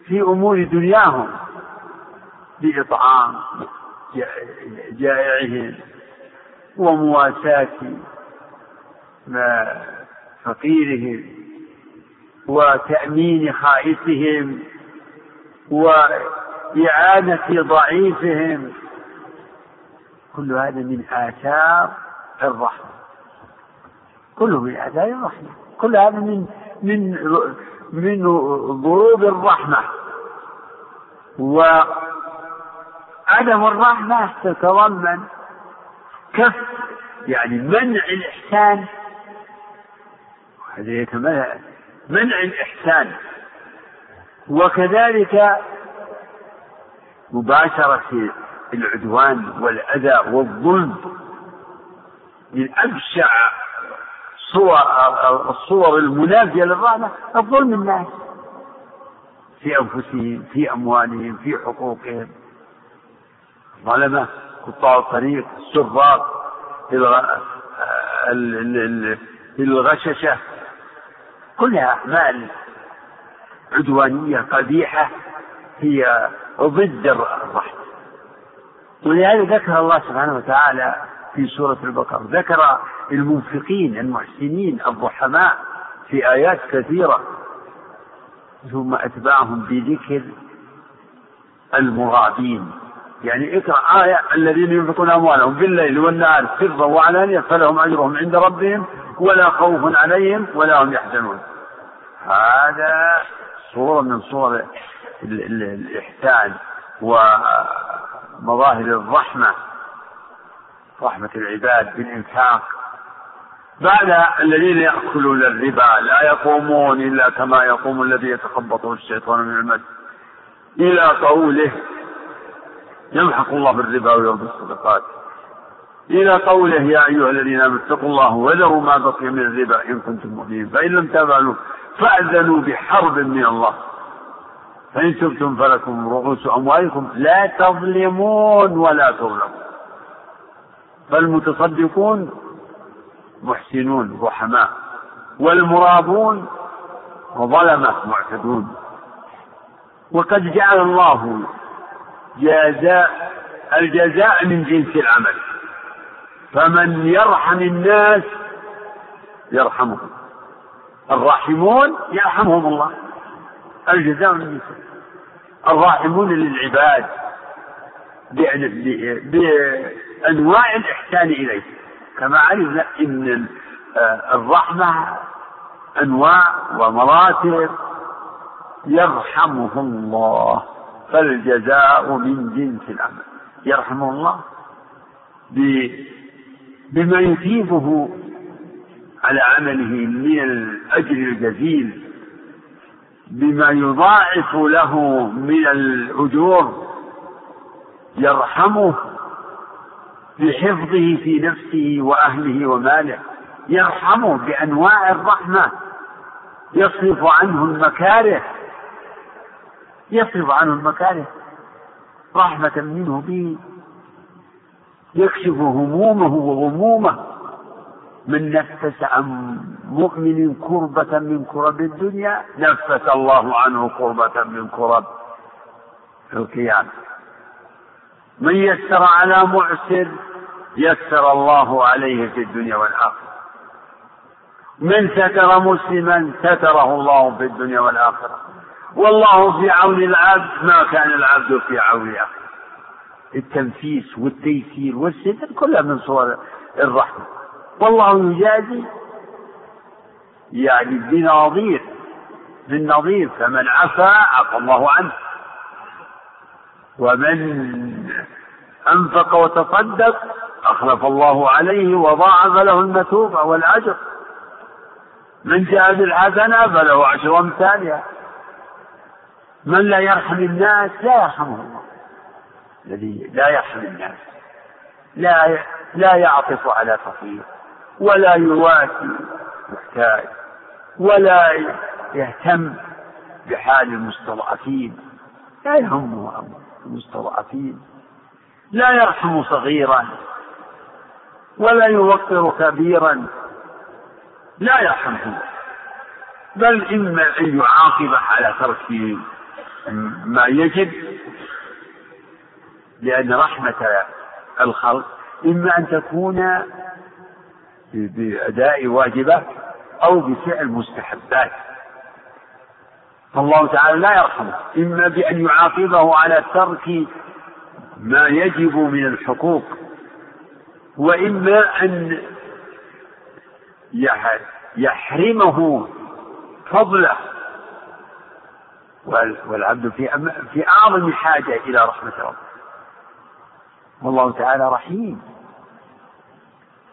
في أمور دنياهم بإطعام جائعهم ومواساة فقيرهم وتأمين خائفهم وإعانة ضعيفهم كل هذا من آثار الرحمة. كله من آثار الرحمة. كل هذا من من من ضروب الرحمة. وعدم الرحمة تتضمن كف يعني منع الإحسان. هذا يتمنع منع الإحسان. وكذلك مباشرة العدوان والأذى والظلم. من أبشع صور الصور المنافية للرحمة الظلم الناس. في أنفسهم في أموالهم في حقوقهم. ظلمة قطاع الطريق السراق الغششة. كلها أعمال عدوانية قبيحة هي ضد الرحمة. ولهذا ذكر الله سبحانه وتعالى في سورة البقرة ذكر المنفقين المحسنين الرحماء في آيات كثيرة ثم أتبعهم بذكر المغابين يعني اقرأ آية الذين ينفقون أموالهم بالليل والنهار سرا وعلانية فلهم أجرهم عند ربهم ولا خوف عليهم ولا هم يحزنون. هذا صورة من صور الإحسان. ومظاهر الرحمة رحمة العباد بالإنفاق. بعد الذين يأكلون الربا لا يقومون إلا كما يقوم الذي يتخبطه الشيطان من المس. إلى قوله يمحق الله الربا ويربي الصدقات. إلى قوله يا أيها الذين آمنوا اتقوا الله وذروا ما بقي من الربا إن كنتم مؤمنين. فإن لم تفعلوا فأذنوا بحرب من الله. فإن تبتم فلكم رؤوس أموالكم لا تظلمون ولا تظلمون. فالمتصدقون محسنون رحماء والمرابون وظلمة معتدون. وقد جعل الله جزاء الجزاء من جنس العمل. فمن يرحم الناس يرحمهم. الراحمون يرحمهم الله. الجزاء من جنس الراحمون للعباد بأنواع الإحسان إليه كما علمنا إن آه، الرحمة أنواع ومراتب يرحمه الله. فالجزاء من جنس العمل. يرحمه الله بما يثيبه على عمله من الأجر الجزيل. بما يضاعف له من الأجور يرحمه بحفظه في نفسه وأهله وماله يرحمه بأنواع الرحمة يصرف عنه المكاره يصرف عنه المكاره رحمة منه به يكشف همومه وغمومه. من نفس عن مؤمن كربة من كرب الدنيا نفس الله عنه كربة من كرب القيامة. من يسر على معسر يسر الله عليه في الدنيا والآخرة. من ستر مسلما ستره الله في الدنيا والآخرة. والله في عون العبد ما كان العبد في عون أخيه. التنفيس والتيسير والستر كلها من صور الرحمة. والله يجازي يعني بنظير بالنظير فمن عفا عفى الله عنه. ومن أنفق وتصدق أخلف الله عليه وضاعف له المثوبة والأجر. من جاء بالحسنة فله عشر أمثالها. من لا يرحم الناس لا يرحمه الله. الذي لا يرحم الناس لا لا يعطف على فقير. ولا يواسي. محتاج. ولا يهتم بحال المستضعفين. لا يهمه المستضعفين. لا يرحم صغيرا. ولا يوقر كبيرا. لا يرحمه. بل إما أن يعاقبه على ترك ما يجب. لأن رحمة الخلق إما أن تكون بأداء واجبات أو بفعل مستحبات. فالله تعالى لا يرحمه. إما بأن يعاقبه على ترك ما يجب من الحقوق وإما أن يحرمه فضله. والعبد في في أعظم حاجة إلى رحمة ربه. والله تعالى رحيم.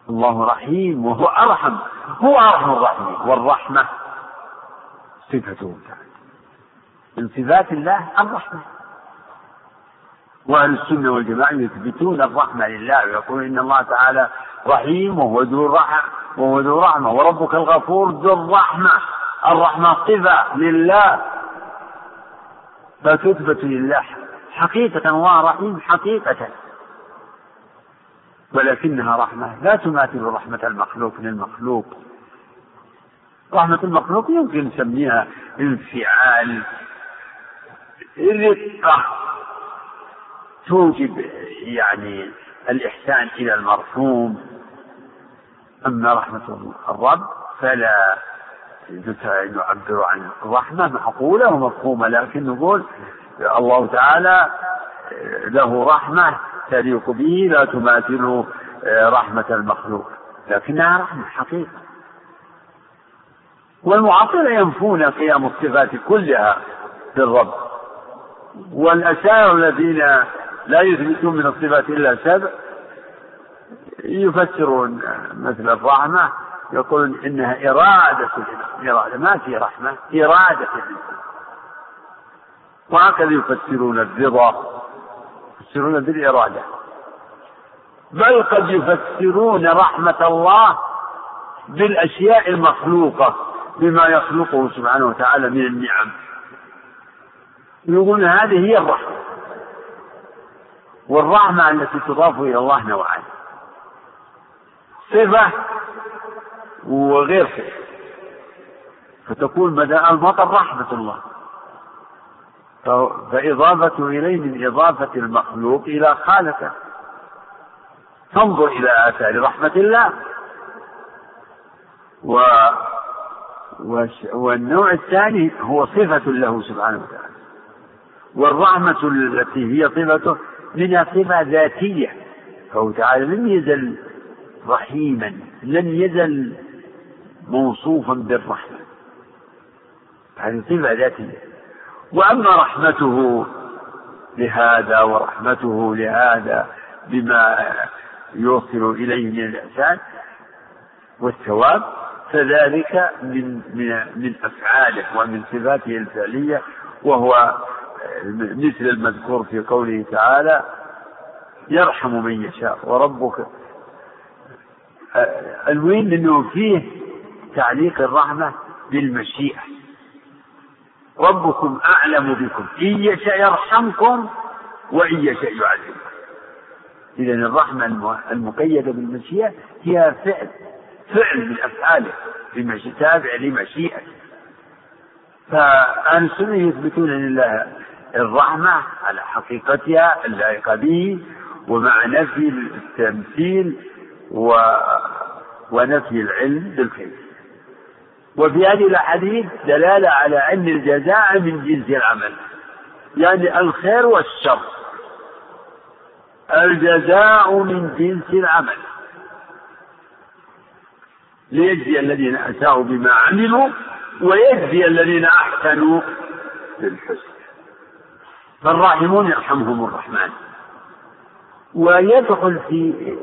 الله رحيم وهو أرحم هو أرحم الراحمين. والرحمة صفته من صفات الله الرحمة. وأهل السنة والجماعة يثبتون الرحمة لله ويقولون إن الله تعالى رحيم وهو ذو الرحمة وهو ذو رحمة وربك الغفور ذو الرحمة. الرحمة صفة لله. فتثبت لله حقيقة الله رحيم حقيقة. ولكنها رحمة. لا تماثل رحمة المخلوق للمخلوق. رحمة المخلوق يمكن نسميها انفعال رقة توجب يعني الإحسان إلى المرحوم. أما رحمة الرب فلا نعبر عن رحمة معقولة ومفهومة لكن نقول الله تعالى له رحمة. تليق به لا تماثله رحمة المخلوق. لكنها رحمة حقيقة. والمعطلة ينفون قيام الصفات كلها في الرب والأشاعرة الذين لا يثبتون من الصفات إلا سبع يفسرون مثل الرحمة يقولون إنها إرادة إرادة ما في رحمة إرادة وهكذا يفسرون الرضا. يفسرون بالإرادة. بل قد يفسرون رحمة الله بالأشياء المخلوقة بما يخلقه سبحانه وتعالى من النعم. يقولون هذه هي الرحمة. والرحمة التي تضاف إلى الله نوعان. صفة وغير صفة. فتكون بدأ المطر رحمة الله. فإضافته إليه من إضافة المخلوق إلى خالقه. تنظر إلى آثار رحمة الله. و والنوع الثاني هو صفة له سبحانه وتعالى. والرحمة التي هي صفته منها صفة ذاتية. فهو تعالى لم يزل رحيما لم يزل موصوفا بالرحمة. هذه صفة ذاتية. وأما رحمته لهذا ورحمته لهذا بما يوصل إليه من الإحسان والثواب فذلك من من من أفعاله ومن صفاته الفعلية وهو مثل المذكور في قوله تعالى يرحم من يشاء وربك. المهم أنه فيه تعليق الرحمة بالمشيئة. ربكم أعلم بكم. إن يشاء يرحمكم وإن يشاء يعذبكم. إذا الرحمة المقيدة بالمشيئة هي فعل فعل من أفعاله تابع لمشيئته. فأهل السنة يثبتون لله الرحمة على حقيقتها اللائقة به ومع نفي التمثيل و... ونفي العلم بالكيف وفي هذه الأحاديث دلالة على أن الجزاء من جنس العمل يعني الخير والشر. الجزاء من جنس العمل. ليجزي الذين أساءوا بما عملوا ويجزي الذين أحسنوا بالحسن فالراحمون يرحمهم الرحمن. ويدخل في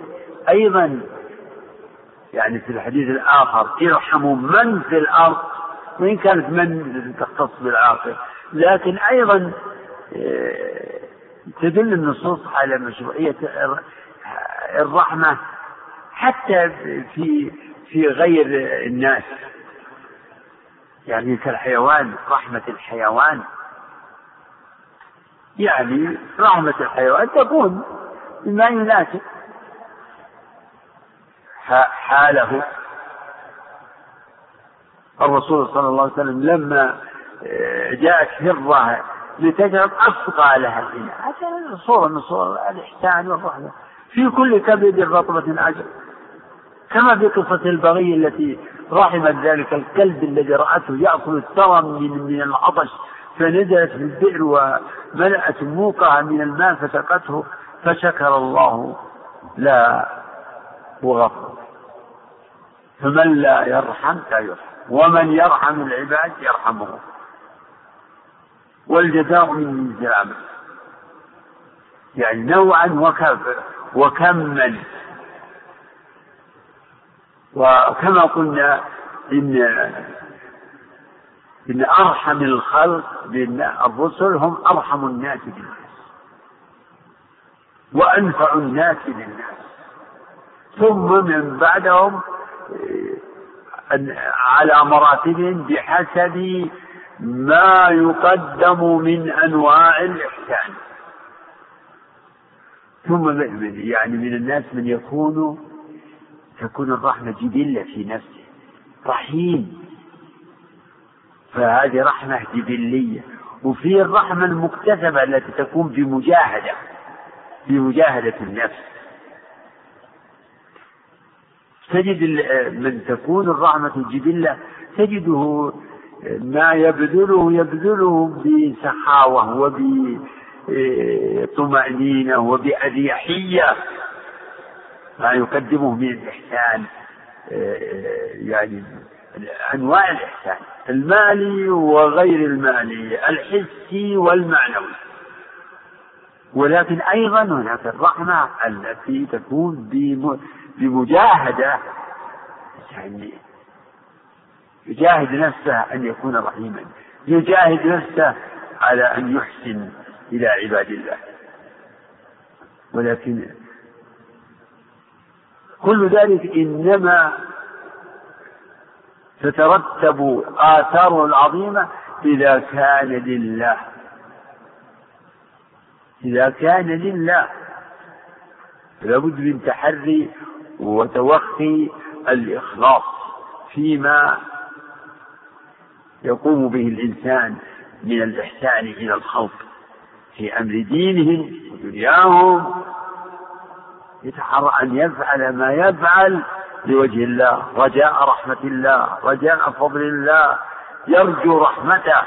أيضا يعني في الحديث الآخر ارحموا من في الأرض وإن كانت من تختص بالعاقل. لكن أيضا آه، تدل النصوص على مشروعية الرحمة حتى في في غير الناس. يعني كالحيوان رحمة الحيوان. يعني رحمة الحيوان تكون بما يناسب. حاله. الرسول صلى الله عليه وسلم لما آه، جاءت هرة لتشرب أسقى لها الإناء. هذا صورة من صور الإحسان والرحمة. في كل كبد رطبة أجر كما في قصة البغي التي رحمت ذلك الكلب الذي رأته يأكل الثرى من من العطش فنزلت في البئر وملأت موقها من الماء فسقته فشكر الله لا وغفر. فمن لا يرحم لا يرحم. ومن يرحم العباد يرحمه. والجزاء من العمل يعني نوعا وكم وكما. وكما قلنا إن إن أرحم الخلق بالرسل هم أرحم الناس بالناس. وأنفع الناس للناس ثم من بعدهم على مراتب بحسب ما يقدم من أنواع الإحسان. ثم يعني من الناس من يكون تكون الرحمة جبلة في نفسه رحيم. فهذه رحمة جبلية. وفي الرحمة المكتسبة التي تكون بمجاهدة بمجاهدة النفس. تجد من تكون الرحمة جبلة تجده ما يبذله يبذله بسخاوة وبطمأنينة وبأريحية ما يقدمه من الإحسان يعني أنواع الإحسان المالي وغير المالي الحسي والمعنوي. ولكن أيضا هناك الرحمة التي تكون بمجاهدة يعني يجاهد نفسه أن يكون رحيما. يجاهد نفسه على أن يحسن إلى عباد الله. ولكن كل ذلك إنما تترتب آثاره العظيمة إذا كان لله. إذا كان لله. لابد من تحري وتوخي الإخلاص فيما يقوم به الإنسان من الإحسان إلى الخلق في أمر دينهم ودنياهم يتحرى أن يفعل ما يفعل لوجه الله. رجاء رحمة الله رجاء فضل الله يرجو رحمته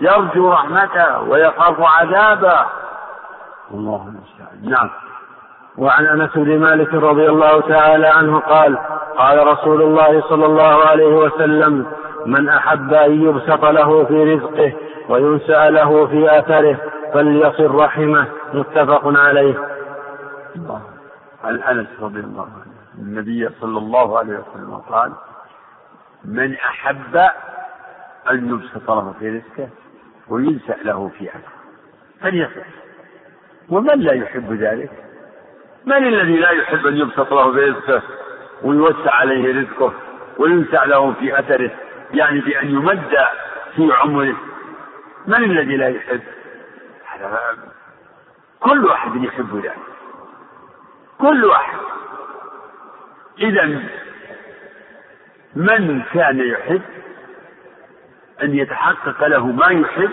يرجو رحمته ويخاف عذابه. الله المستعان نعم. وعن أنس بن مالك رضي الله تعالى عنه قال قال رسول الله صلى الله عليه وسلم من أحب أن يبسط له في رزقه وينسى له في اثره فليصل رحمه. متفق عليه. الله. عن أنس رضي الله عنه. النبي صلى الله عليه وسلم قال من أحب أن يبسط له في رزقه وينسأ له في اثره فليصل. ومن لا يحب ذلك من الذي لا يحب أن يبسط له برزقه ويوسع عليه رزقه وينسع له في أثره؟ يعني بأن يمد في عمره. من الذي لا يحب؟ كل واحد يحب ذلك كل واحد. إذا من كان يحب أن يتحقق له ما يحب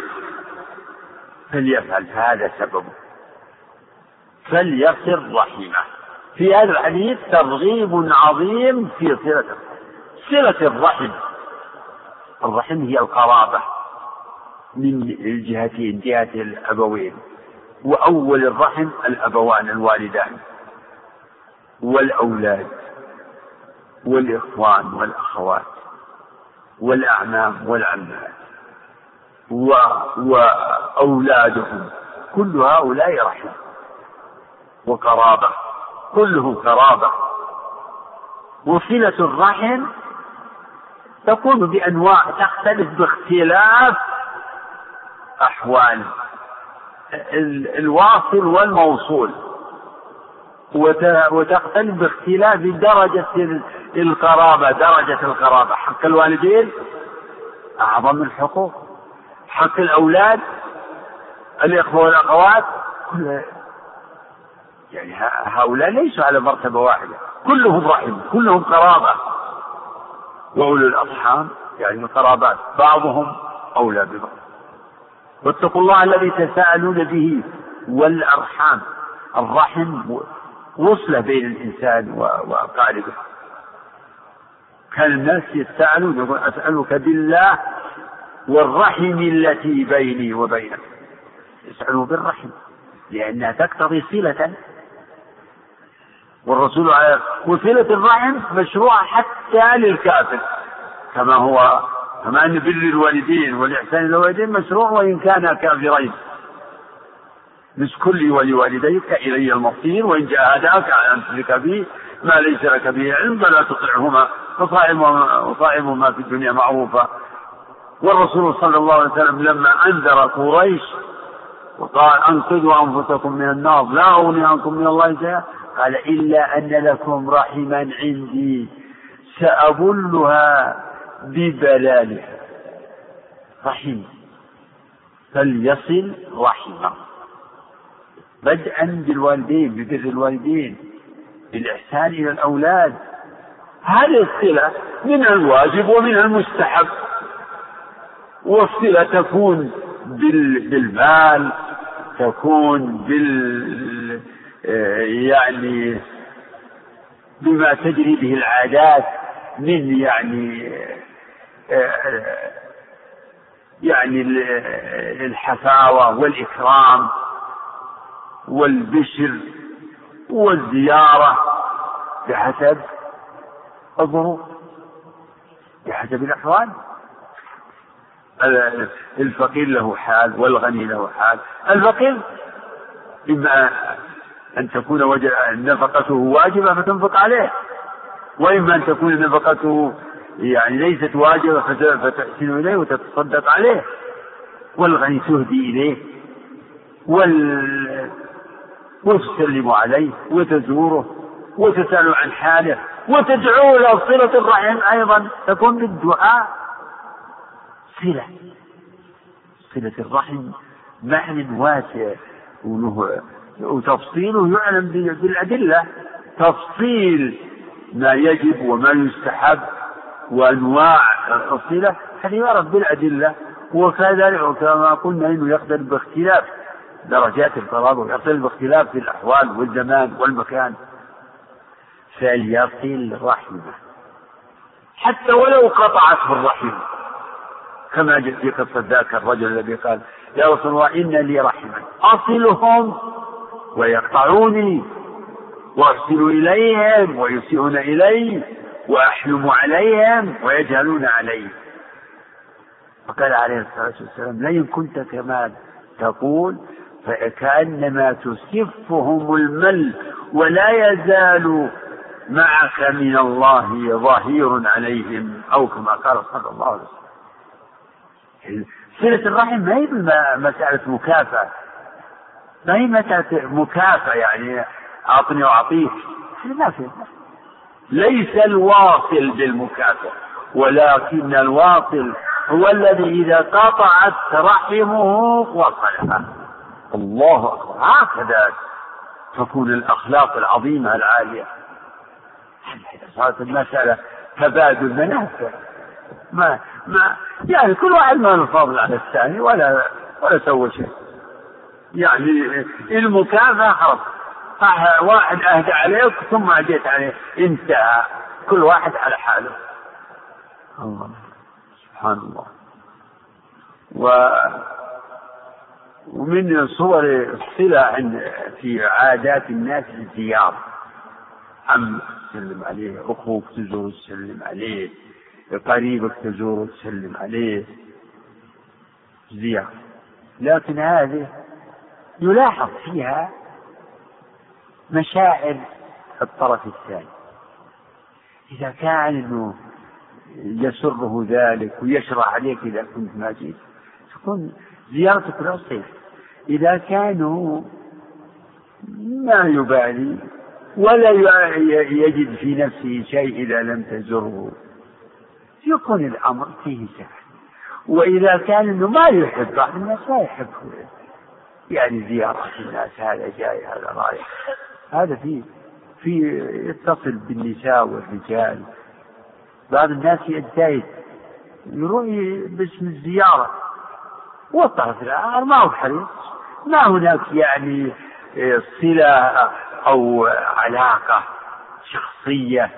فليفعل. هذا سببه فليصل رحمه. في هذا الحديث ترغيب عظيم في صلة صلة الرحم. الرحم هي القرابة من الجهتين جهة الأبوين. وأول الرحم الأبوان الوالدان. والأولاد. والإخوان والأخوات. والأعمام والعمات. وأولادهم. كل هؤلاء رحم. وقرابة كلهم قرابة وصلة الرحم تكون بأنواع تختلف باختلاف أحوال الواصل والموصول. وتختلف باختلاف درجة القرابة درجة القرابة حق الوالدين أعظم الحقوق. حق الأولاد الإخوة والأخوات يعني هؤلاء ليسوا على مرتبة واحدة. كلهم رحم كلهم قرابة. وأولو الأرحام يعني القرابات بعضهم أولى ببعض. واتقوا الله الذي تساءلون به والأرحام. الرحم وصلة بين الإنسان وأقاربه كان الناس يسألون يقول أسألك بالله والرحم التي بيني وبينك. يسألوا بالرحم لأنها تقتضي صلة والرسول عليه وصلة الرحم مشروعة حتى للكافر كما هو كما أن بر الوالدين والإحسان إلى الوالدين مشروع وإن كانا كافرين. اشكر لي ولوالديك إلي المصير وإن جاهداك على أن تشرك بي ما ليس لك به علم فلا تطعهما وصاحبهما في الدنيا معروفا والرسول صلى الله عليه وسلم لما أنذر قريش وقال أنقذوا أنفسكم من النار لا أغني عنكم من الله شيئا قال إلا أن لكم رحما عندي سأبلها ببلالها. رحم فليصل رحمه بدءا بالوالدين ببر الوالدين بالإحسان إلى الأولاد. هذه الصلة من الواجب ومن المستحب. والصلة تكون بالمال تكون بال يعني بما تجري به العادات من يعني يعني الحفاوة والإكرام والبشر والزيارة بحسب الظروف بحسب الأحوال. الفقير له حال والغني له حال. الفقير إما أن تكون نفقته واجبة فتنفق عليه. وإما أن تكون نفقته يعني ليست واجبة فتحسن إليه وتتصدق عليه. والغني تهدي إليه. وال وتسلم عليه وتزوره وتسأل عن حاله وتدعو له صلة الرحم أيضا. تكون بالدعاء صلة. صلة الرحم معنى واسع وله وتفصيله يعلم بالأدلة. تفصيل ما يجب وما يستحب وأنواع الصلة هذه يعرف بالأدلة. وكذلك كما قلنا إنه يختلف باختلاف درجات القرابه ويختلف باختلاف في الأحوال والزمان والمكان. فليصل رحمه. حتى ولو قطعته الرحم كما جاء في قصة ذاك الرجل الذي قال يا رسول الله إن لي رحما. أصلهم ويقطعوني وأرسل إليهم ويسيئون إلي وأحلم عليهم ويجهلون علي. فقال عليه الصلاة والسلام لئن كنت كما تقول فكأنما تسفهم المل ولا يزال معك من الله ظهير عليهم أو كما قال صلى الله عليه وسلم. صلة الرحم ما هي مسألة مكافأة. ما هي مسألة مكافأة يعني؟ أعطني وأعطيك. ما في ليس الواصل بالمكافئ ولكن الواصل هو الذي إذا قطعت رحمه وصلها الله أكبر. هكذا تكون الأخلاق العظيمة العالية. صارت المسألة تبادل منافع. ما ما يعني كل واحد ما له فضل على الثاني ولا ولا سوى شيء. يعني المكافأة خلاص واحد أهدى عليك ثم أديت عليه انتهى. كل واحد على حاله. الله. سبحان الله و ومن صور الصلة عند في عادات الناس الزيارة. عم تسلم عليه أخوك تزور تسلم عليه قريبك تزور تسلم عليه. زيارة. لكن هذه يلاحظ فيها مشاعر الطرف الثاني. إذا كان أنه يسره ذلك ويشرح عليك إذا كنت ما جيت تكون زيارتك لا صيف إذا كانوا ما يبالي ولا يجد في نفسه شيء إذا لم تزره. يكون الأمر فيه سهل. وإذا كان أنه ما يحب بعض الناس ما يحب يعني زيارة الناس هذا جاي هذا رايح. هذا في في يتصل بالنساء والرجال. بعض الناس يجتهد يروح باسم الزيارة. والطرف الآخر ما هو حريص. ما هناك يعني صلة أو علاقة شخصية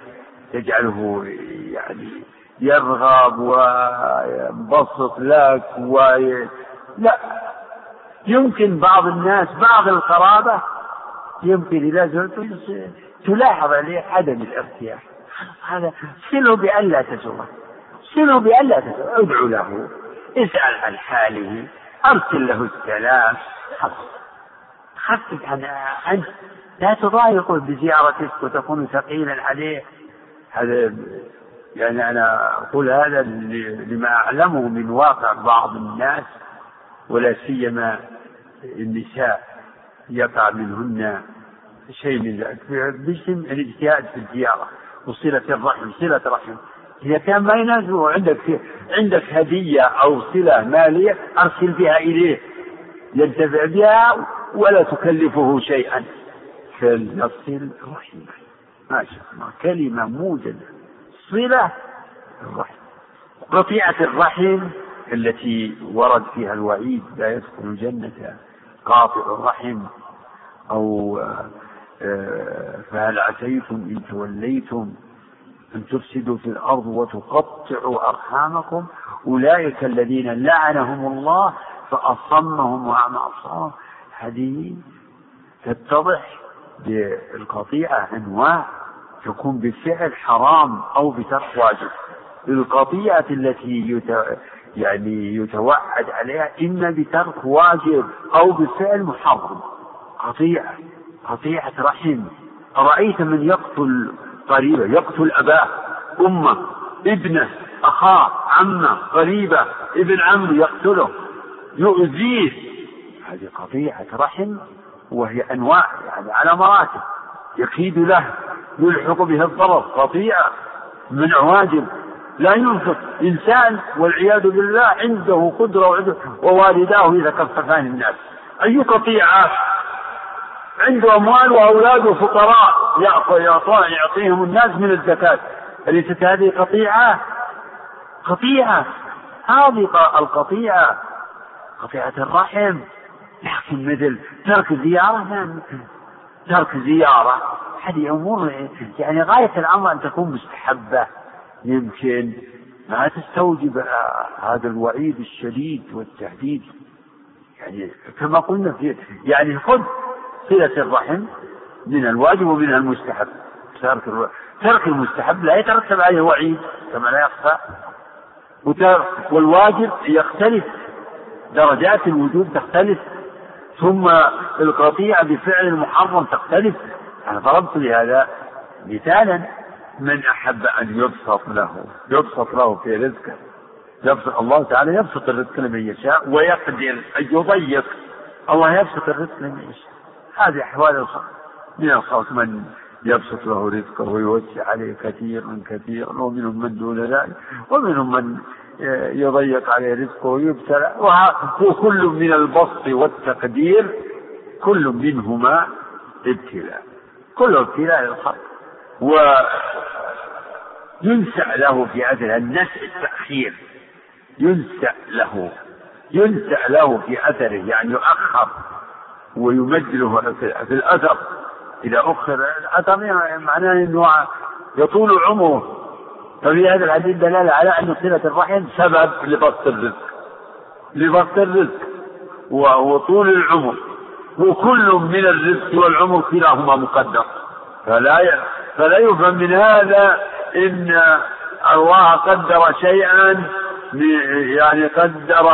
تجعله يعني يرغب وينبسط لك و لا يمكن بعض الناس بعض القرابة يمكن إذا زرت تلاحظ عليه عدم الارتياح. هذا سله بأن لا تزوره سله بأن لا تزوره ادعو له. اسأل عن حاله. أرسل له السلام. خفف عن عنه لا تضايقه بزيارتك وتكون ثقيلا عليه. هذا يعني أنا أقول هذا لما أعلمه من واقع بعض الناس. ولا سيما النساء يقع منهن شيء من ذلك. باسم الاجتهاد في الزيارة وصلة الرحم. صلة رحم إذا كان ما يناسبه عندك عندك هدية أو صلة مالية أرسل بها إليه. ينتفع بها ولا تكلفه شيئا. فليصل رحمه ما شاء الله. كلمة موجزة. صلة الرحم. قطيعة الرحم التي ورد فيها الوعيد لا يدخل الجنة قاطع الرحم أو آه، فهل عسيتم إن توليتم أن تفسدوا في الأرض وتقطعوا أرحامكم أولئك الذين لعنهم الله فأصمهم وأعمى أبصارهم هذه تتضح بالقطيعة أنواع تكون بفعل حرام أو بترك واجب القطيعة التي. يعني يتوعد عليها إما بترك واجب أو بفعل محرم. قطيعة قطيعة رحم. أرأيت من يقتل قريبة يقتل أباه أمه ابنه أخاه عمه قريبه ابن عمه يقتله. يؤذيه. هذه قطيعة رحم وهي أنواع يعني على مراتب. يكيد له يلحق به الضرر. قطيعة من واجب لا ينفق إنسان والعياذ بالله عنده قدرة ووالداه يتكففان الناس أي قطيعة؟ عنده أموال وأولاده فقراء. يعطيهم الناس من الزكاة. أليست هذه قطيعة؟ قطيعة. هذه القطيعة. قطيعة الرحم. لكن مثل ترك زيارة ترك زيارة. هذه أمور يعني غاية الأمر أن تكون مستحبة. يمكن ما تستوجب هذا الوعيد الشديد والتهديد. يعني كما قلنا في يعني خذ صلة الرحم من الواجب ومن المستحب. ترك ترك المستحب لا يترتب عليه وعيد كما لا يخفى. والواجب يختلف. درجات الوجوب تختلف. ثم القطيعة بفعل المحرم تختلف. أنا ضربت لهذا مثالا. من أحب أن يبسط له يبسط له في رزقه. يبسط الله تعالى يبسط الرزق لمن يشاء ويقدر أن يضيق. الله يبسط الرزق لمن يشاء. هذه أحوال الخلق من الخلق من يبسط له رزقه ويوسع عليه كثيرا كثيرا ومنهم من دون ذلك ومنهم من يضيق عليه رزقه ويبتلى. وكل من البسط والتقدير كل منهما ابتلاء. كل ابتلاء للخلق. وينسأ له في أثر النسء التأخير. ينسأ له. ينسأ له في أثره يعني يؤخر. ويمد له في الأثر. إذا أخر الأثر يعني معناه أنه يطول عمره. ففي هذا الحديث دلالة على أن صلة الرحم سبب لبسط الرزق. لبسط الرزق. وطول العمر. وكل من الرزق والعمر كلاهما مقدر. فلا فلا يفهم من هذا إن الله قدر شيئا يعني قدر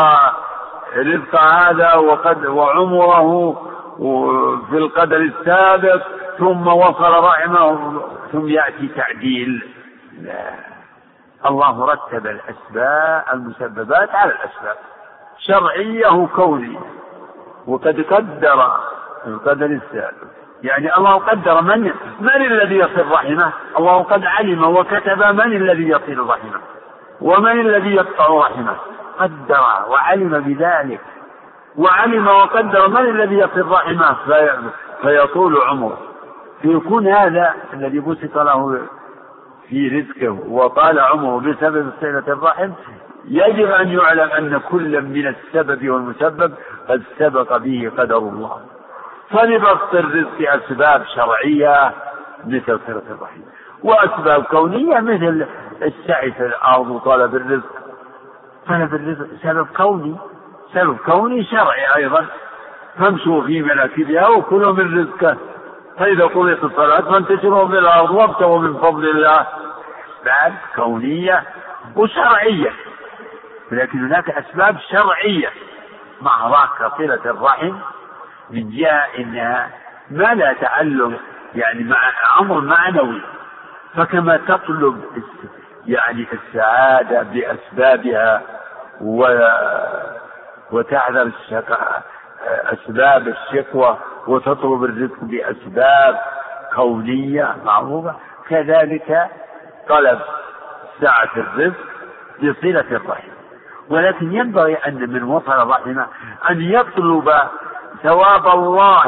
رزق هذا وقد وعمره في القدر السابق ثم وصل رحمه ثم يأتي تعديل. لا. الله رتب الأسباب المسببات على الأسباب شرعية وكونية وقد قدر القدر السابق. يعني الله قدر من من الذي يصل رحمه؟ الله قد علم وكتب من الذي يصل رحمه؟ ومن الذي يقطع رحمه؟ قدر وعلم بذلك. وعلم وقدر من الذي يصل رحمه؟ في فيطول عمره. فيكون هذا الذي بسط له في رزقه وطال عمره بسبب صلة الرحم يجب أن يعلم أن كل من السبب والمسبب قد سبق به قدر الله. فلبسط الرزق أسباب شرعية مثل صلة الرحم وأسباب كونية مثل السعي في الأرض وطلب الرزق. طلب الرزق سبب كوني. سبب كوني شرعي أيضا. فامشوا في مناكبها وكلوا من رزقه. فإذا قضيت الصلاة فانتشروا في الأرض وابتغوا من فضل الله. أسباب كونية وشرعية. ولكن هناك أسباب شرعية. مع ذاك صلة الرحم من جهة إنها ما لا تعلق يعني مع أمر معنوي فكما تطلب يعني السعادة بأسبابها و وتحذر الشقاء أسباب الشكوى وتطلب الرزق بأسباب كونية معروفة. كذلك طلب سعة الرزق بصلة الرحم. ولكن ينبغي أن من وصل رحمه أن يطلب ثواب الله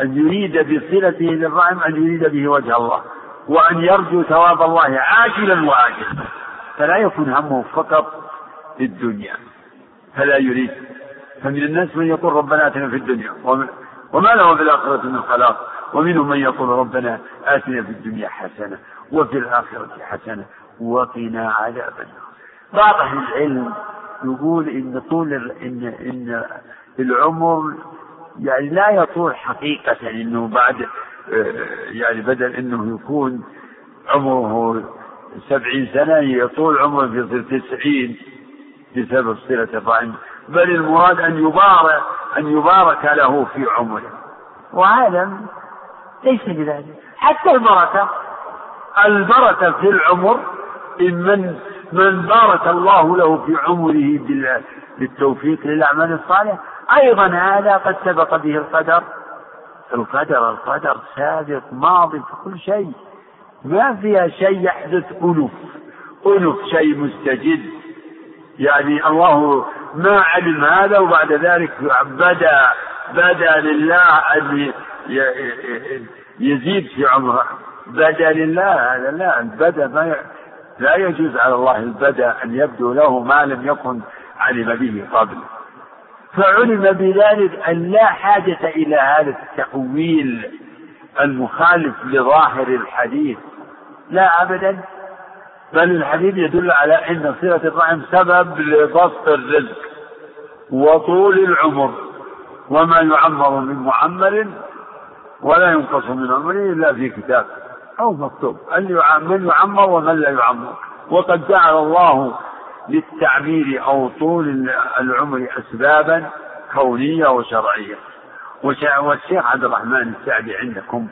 أن يريد بصلته للرحم أن يريد به وجه الله؟ وأن يرجو ثواب الله عاجلا وآجلا. فلا يكون همه فقط في الدنيا. فلا يريد. فمن الناس من يقول ربنا آتنا في الدنيا وما له في الآخرة من خلاق. ومنهم من يقول ربنا آتنا في الدنيا حسنة وفي الآخرة حسنة وقنا عذاب النار. بعض أهل العلم يقول إن طول إن إن العمر يعني لا يطول حقيقة إنه بعد آه، يعني بدل إنه يكون عمره سبعين سنة يطول عمره في تسعين بسبب صلة الرحم بل المراد أن يبارك أن يبارك له في عمره. وهذا ليس بذلك. حتى البركة البركة في العمر إن من من بارك الله له في عمره بالتوفيق للأعمال الصالحة أيضا هذا قد سبق به القدر. القدر القدر سابق ماضي في كل شيء. ما فيها شيء يحدث ألف. ألف شيء مستجد. يعني الله ما علم هذا وبعد ذلك بدا بدا لله أن يزيد في عمره. بدا لله هذا لا البدا ما لا يجوز على الله البدا أن يبدو له ما لم يكن علم به قبل. فعلم بذلك أن لا حاجة إلى هذا التأويل المخالف لظاهر الحديث. لا أبدا. بل الحديث يدل على أن صلة الرحم سبب لبسط الرزق وطول العمر وما يعمر من معمر ولا ينقص من عمره إلا في كتاب أو مكتوب. من يعمر ومن لا يعمر. وقد جعل الله للتعمير أو طول العمر أسبابا كونية وشرعية. والشيخ عبد الرحمن السعدي عندكم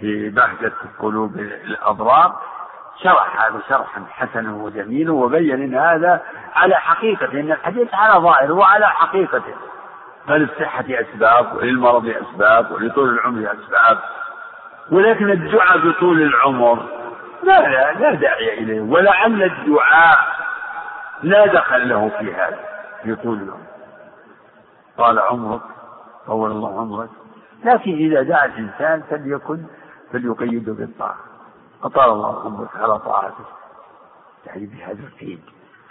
في بهجة قلوب الأضرار شرح هذا شرحا حسنا وجميلا وبين إن هذا على حقيقته إن الحديث على ظاهره وعلى حقيقته فللصحة أسباب وللمرض أسباب ولطول العمر أسباب. ولكن الدعاء بطول العمر لا لا لا داعي إليه. ولعل الدعاء لا دخل له في هذا. في طول العمر طال عمرك طول الله عمرك لكن إذا دعا الإنسان فليكن فليقيده بالطاعة. أطال الله عمرك على طاعته. يعني بهذا القيد.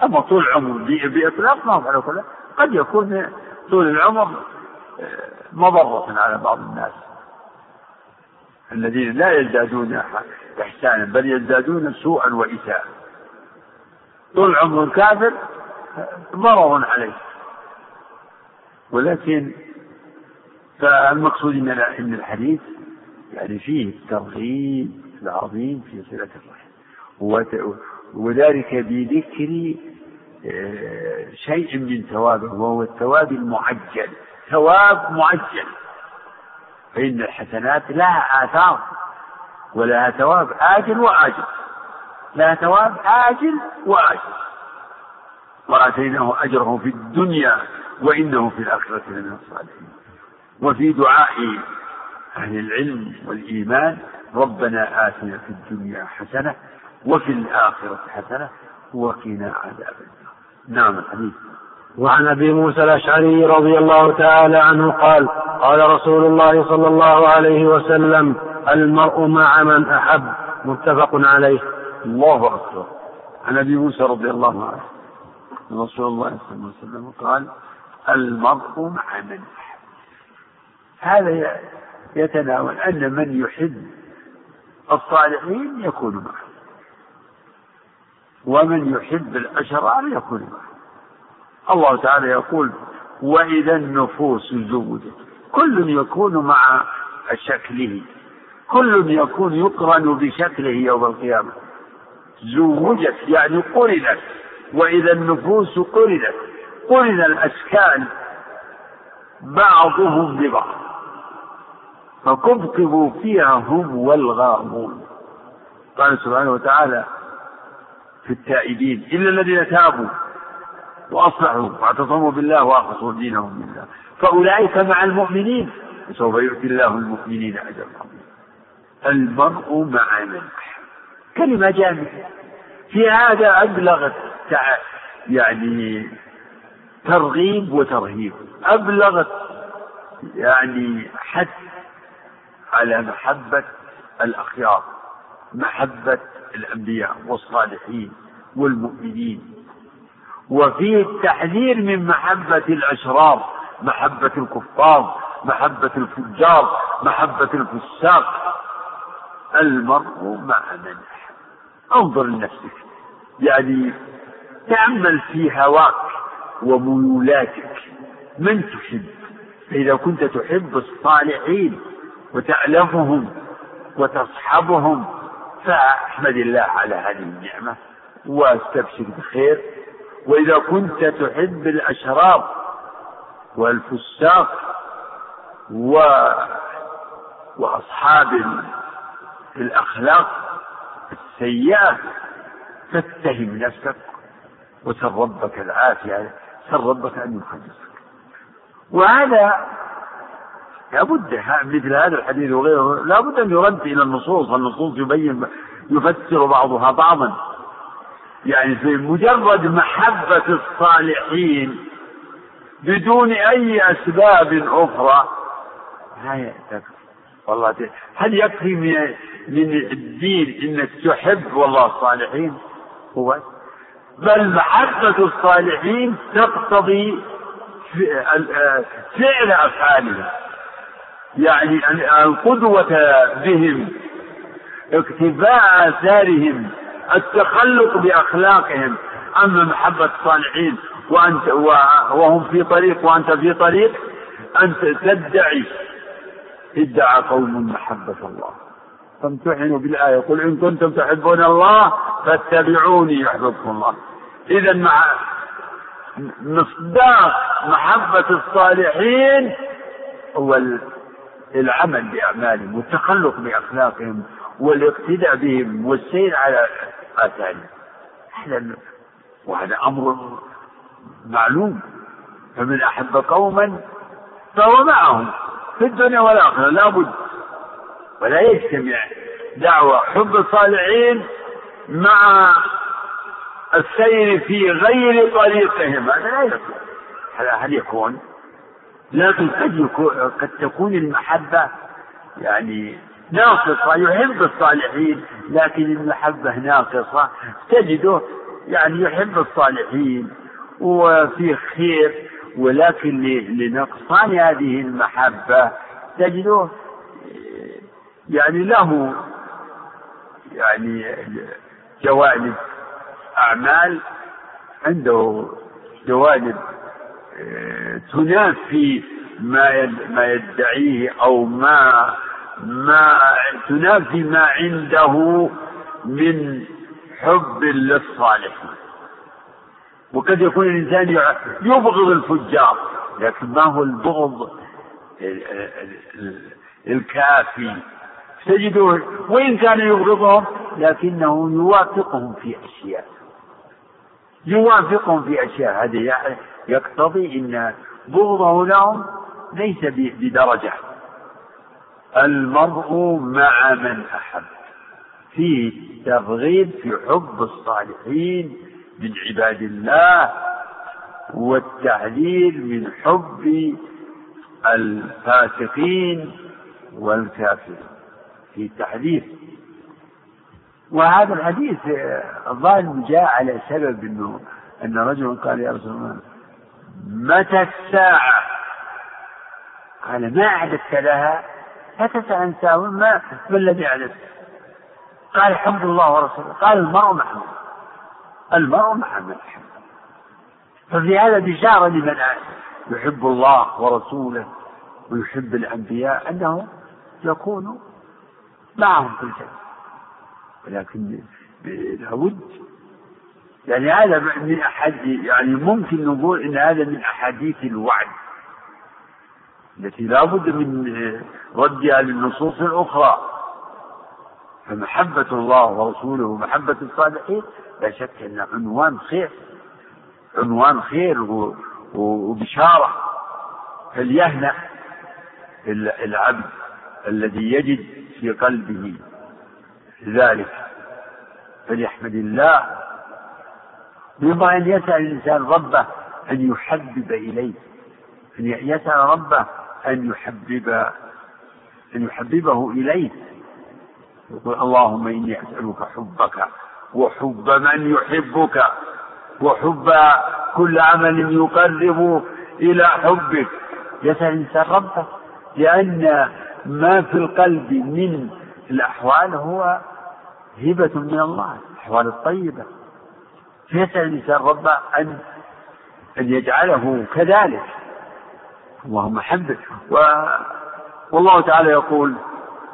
أما طول العمر بإطلاق ما على كل قد يكون طول العمر آه، مضرة على بعض الناس. الذين لا يزدادون إحسانا بل يزدادون سوءا وإساءة. طول عمر الكافر ضرر عليه. ولكن فالمقصود ان الحديث يعني فيه الترغيب العظيم في صلة الرحم. وذلك بذكر آه، شيء من ثوابه وهو الثواب المعجل. ثواب معجل. فإن الحسنات لها آثار ولها ثواب آجل وآجل. لها ثواب آجل وآجل. وآتيناه أجره في الدنيا وإنه في الآخرة لمن الصالحين. وفي دعاء أهل العلم والإيمان ربنا آتنا في الدنيا حسنة وفي الآخرة حسنة وقنا عذاب النار. نعم الحديث وعن أبي موسى الأشعري رضي الله تعالى عنه قال قال رسول الله صلى الله عليه وسلم المرء مع من أحب متفق عليه. الله أكبر. عن أبي موسى رضي الله عنه. رسول الله صلى الله عليه وسلم قال المرء مع من هذا يتناول أن من يحب الصالحين يكون معه. ومن يحب الأشرار يكون معه. الله تعالى يقول وإذا النفوس زوجت كل يكون مع شكله. كل يكون يقرن بشكله يوم القيامة. زوجت يعني قرنت. وإذا النفوس قرنت. قرن الأشكال بعضهم ببعض. فكبكبوا فيها هم والغامون قال سبحانه وتعالى في التائبين إلا الذين تابوا وأصلحوا واعتصموا بالله وأخلصوا دينهم لله. فأولئك مع المؤمنين. سوف يؤتي الله المؤمنين أجرا المرء مع من كلمة جامدة في هذا أبلغ يعني ترغيب وترهيب. أبلغ يعني حث على محبة الأخيار محبة الأنبياء والصالحين والمؤمنين. وفيه التحذير من محبة الأشرار محبة الكفار محبة الفجار محبة الفساق. المرء مع من أنظر لنفسك. يعني تأمل في هواك وميولاتك. من تحب؟ إذا كنت تحب الصالحين وتألفهم وتصحبهم فأحمد الله على هذه النعمة وأستبشر بخير. وإذا كنت تحب الأشرار والفساق و وأصحاب الأخلاق السيئة فاتهم نفسك وسل ربك العافية سل ربك أن يحدثك. وهذا لابد مثل هذا الحديث وغيره لابد أن يرد إلى النصوص. النصوص يبين يفسر بعضها بعضا. يعني في مجرد محبة الصالحين بدون أي أسباب أخرى لا تكفي والله هل يكفي من من الدين إنك تحب والله الصالحين؟ هو. بل محبة الصالحين تقتضي فعل أفعالهم. يعني القدوة بهم اقتفاء آثارهم التخلق بأخلاقهم. أما محبة الصالحين وأنت وهم في طريق وأنت في طريق أنت تدعي ادعى قوم محبة الله. فامتحنوا بالآية. قل إن كنتم تحبون الله فاتبعوني يحببكم الله. إذا مع مصداق محبة الصالحين هو العمل بأعمالهم والتخلق بأخلاقهم والاقتداء بهم والسير على آثارهم. هذا وهذا أمر معلوم. فمن أحب قوما فهو معهم. في الدنيا والآخرة لا بد ولا يجتمع دعوة حب الصالحين مع السير في غير طريقهم. هذا لا يكون هل يكون؟ لكن قد يكون قد تكون المحبة يعني ناقصة يحب الصالحين لكن المحبة ناقصة. تجده يعني يحب الصالحين وفي خير ولكن لنقصان هذه المحبة تجده يعني له يعني جوانب أعمال عنده جوانب آه، تنافي ما ما يدعيه أو ما ما تنافي ما عنده من حب للصالحين. وقد يكون الإنسان يبغض الفجار لكن ما هو البغض الكافي؟ تجده وإن كان يبغضهم لكنه يوافقهم في أشياء. يوافقهم في أشياء. هذا يقتضي أن بغضه لهم ليس بدرجة. المرء مع من أحب. فيه ترغيب في حب الصالحين. من عباد الله والتعليل من حب الفاسقين والكافرين. في تحذير. وهذا الحديث الظاهر جاء على سبب إنه أن رجل قال يا رسول الله متى الساعة؟ قال ما أعددت لها. عن ساعة ما ما الذي أعددت؟ قال حب الله ورسوله. قال المرء محمود. المرء مع من أحب ففي هذا بشارة لمن يحب الله ورسوله ويحب الأنبياء أنه يكون معهم في الجنة. ولكن لابد يعني هذا من أحد يعني ممكن نقول إن هذا من أحاديث الوعد التي لا بد من ردها للنصوص الأخرى. فمحبة الله ورسوله ومحبة الصالحين لا شك أن عنوان خير عنوان خير وبشارة. فليهنأ العبد الذي يجد في قلبه ذلك. فليحمد الله. ينبغي أن يسأل الإنسان ربه أن يحبب إليه أن يسأل ربه أن يحبب أن يحببه إليه. يقول اللهم إني أسألك حبك وحب من يحبك وحب كل عمل يقرب إلى حبك. يسأل الإنسان ربه لأن ما في القلب من الأحوال هو هبة من الله الأحوال الطيبة. فيسأل الإنسان ربه أن أن يجعله كذلك. اللهم حبب و... والله تعالى يقول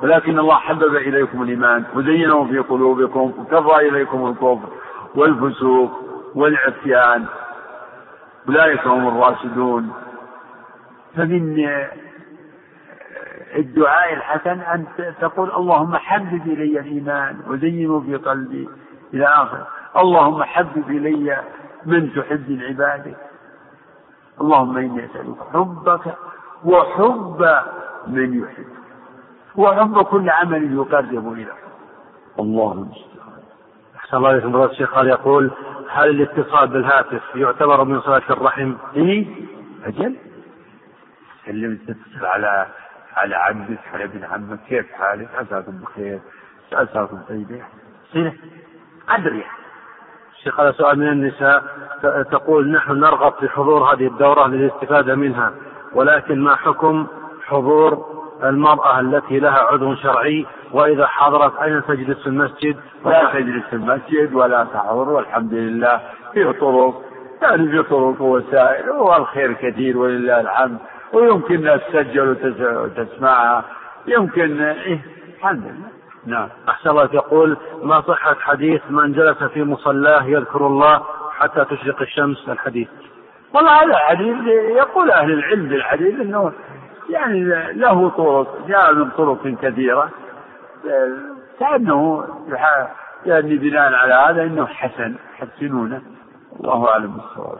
ولكن الله حبب إليكم الإيمان وزينه في قلوبكم وكفى إليكم الكفر والفسوق والعصيان. أولئك هم الراشدون. فمن الدعاء الحسن أن تقول اللهم حبب إلي الإيمان وزينه في قلبي إلى آخر. اللهم حبب إلي من تحب من عبادك اللهم إني أسألك حبك وحب من يحبك. وحب كل عمل يقرب إلى الله المستعان. أحسن الله إليكم فضيلة الشيخ. قال يقول هل الاتصال بالهاتف يعتبر من صلاة الرحم؟ إيه أجل. سلم تتصل على على عبدك على ابن عمك. كيف حالك؟ عساكم بخير. عساكم طيبين. صلة أدري. الشيخ هذا سؤال من النساء. تقول نحن نرغب في حضور هذه الدورة للاستفادة منها ولكن ما حكم حضور المرأة التي لها عذر شرعي وإذا حضرت أين تجلس في المسجد؟ لا تجلس في المسجد ولا تحضر والحمد لله في طرق يعني في طرق ووسائل والخير كثير ولله الحمد. ويمكن تسجل وتسمعها. يمكن إيه الحمد لله. نعم. أحسن الله يقول ما صحة حديث من جلس في مصلاه يذكر الله حتى تشرق الشمس؟ الحديث. والله هذا حديث يقول أهل العلم بالحديث أنه يعني له طرق جاء من طرق كثيرة. كأنه يعني بناء على هذا أنه حسن يحسنونه الله أعلم بالصواب.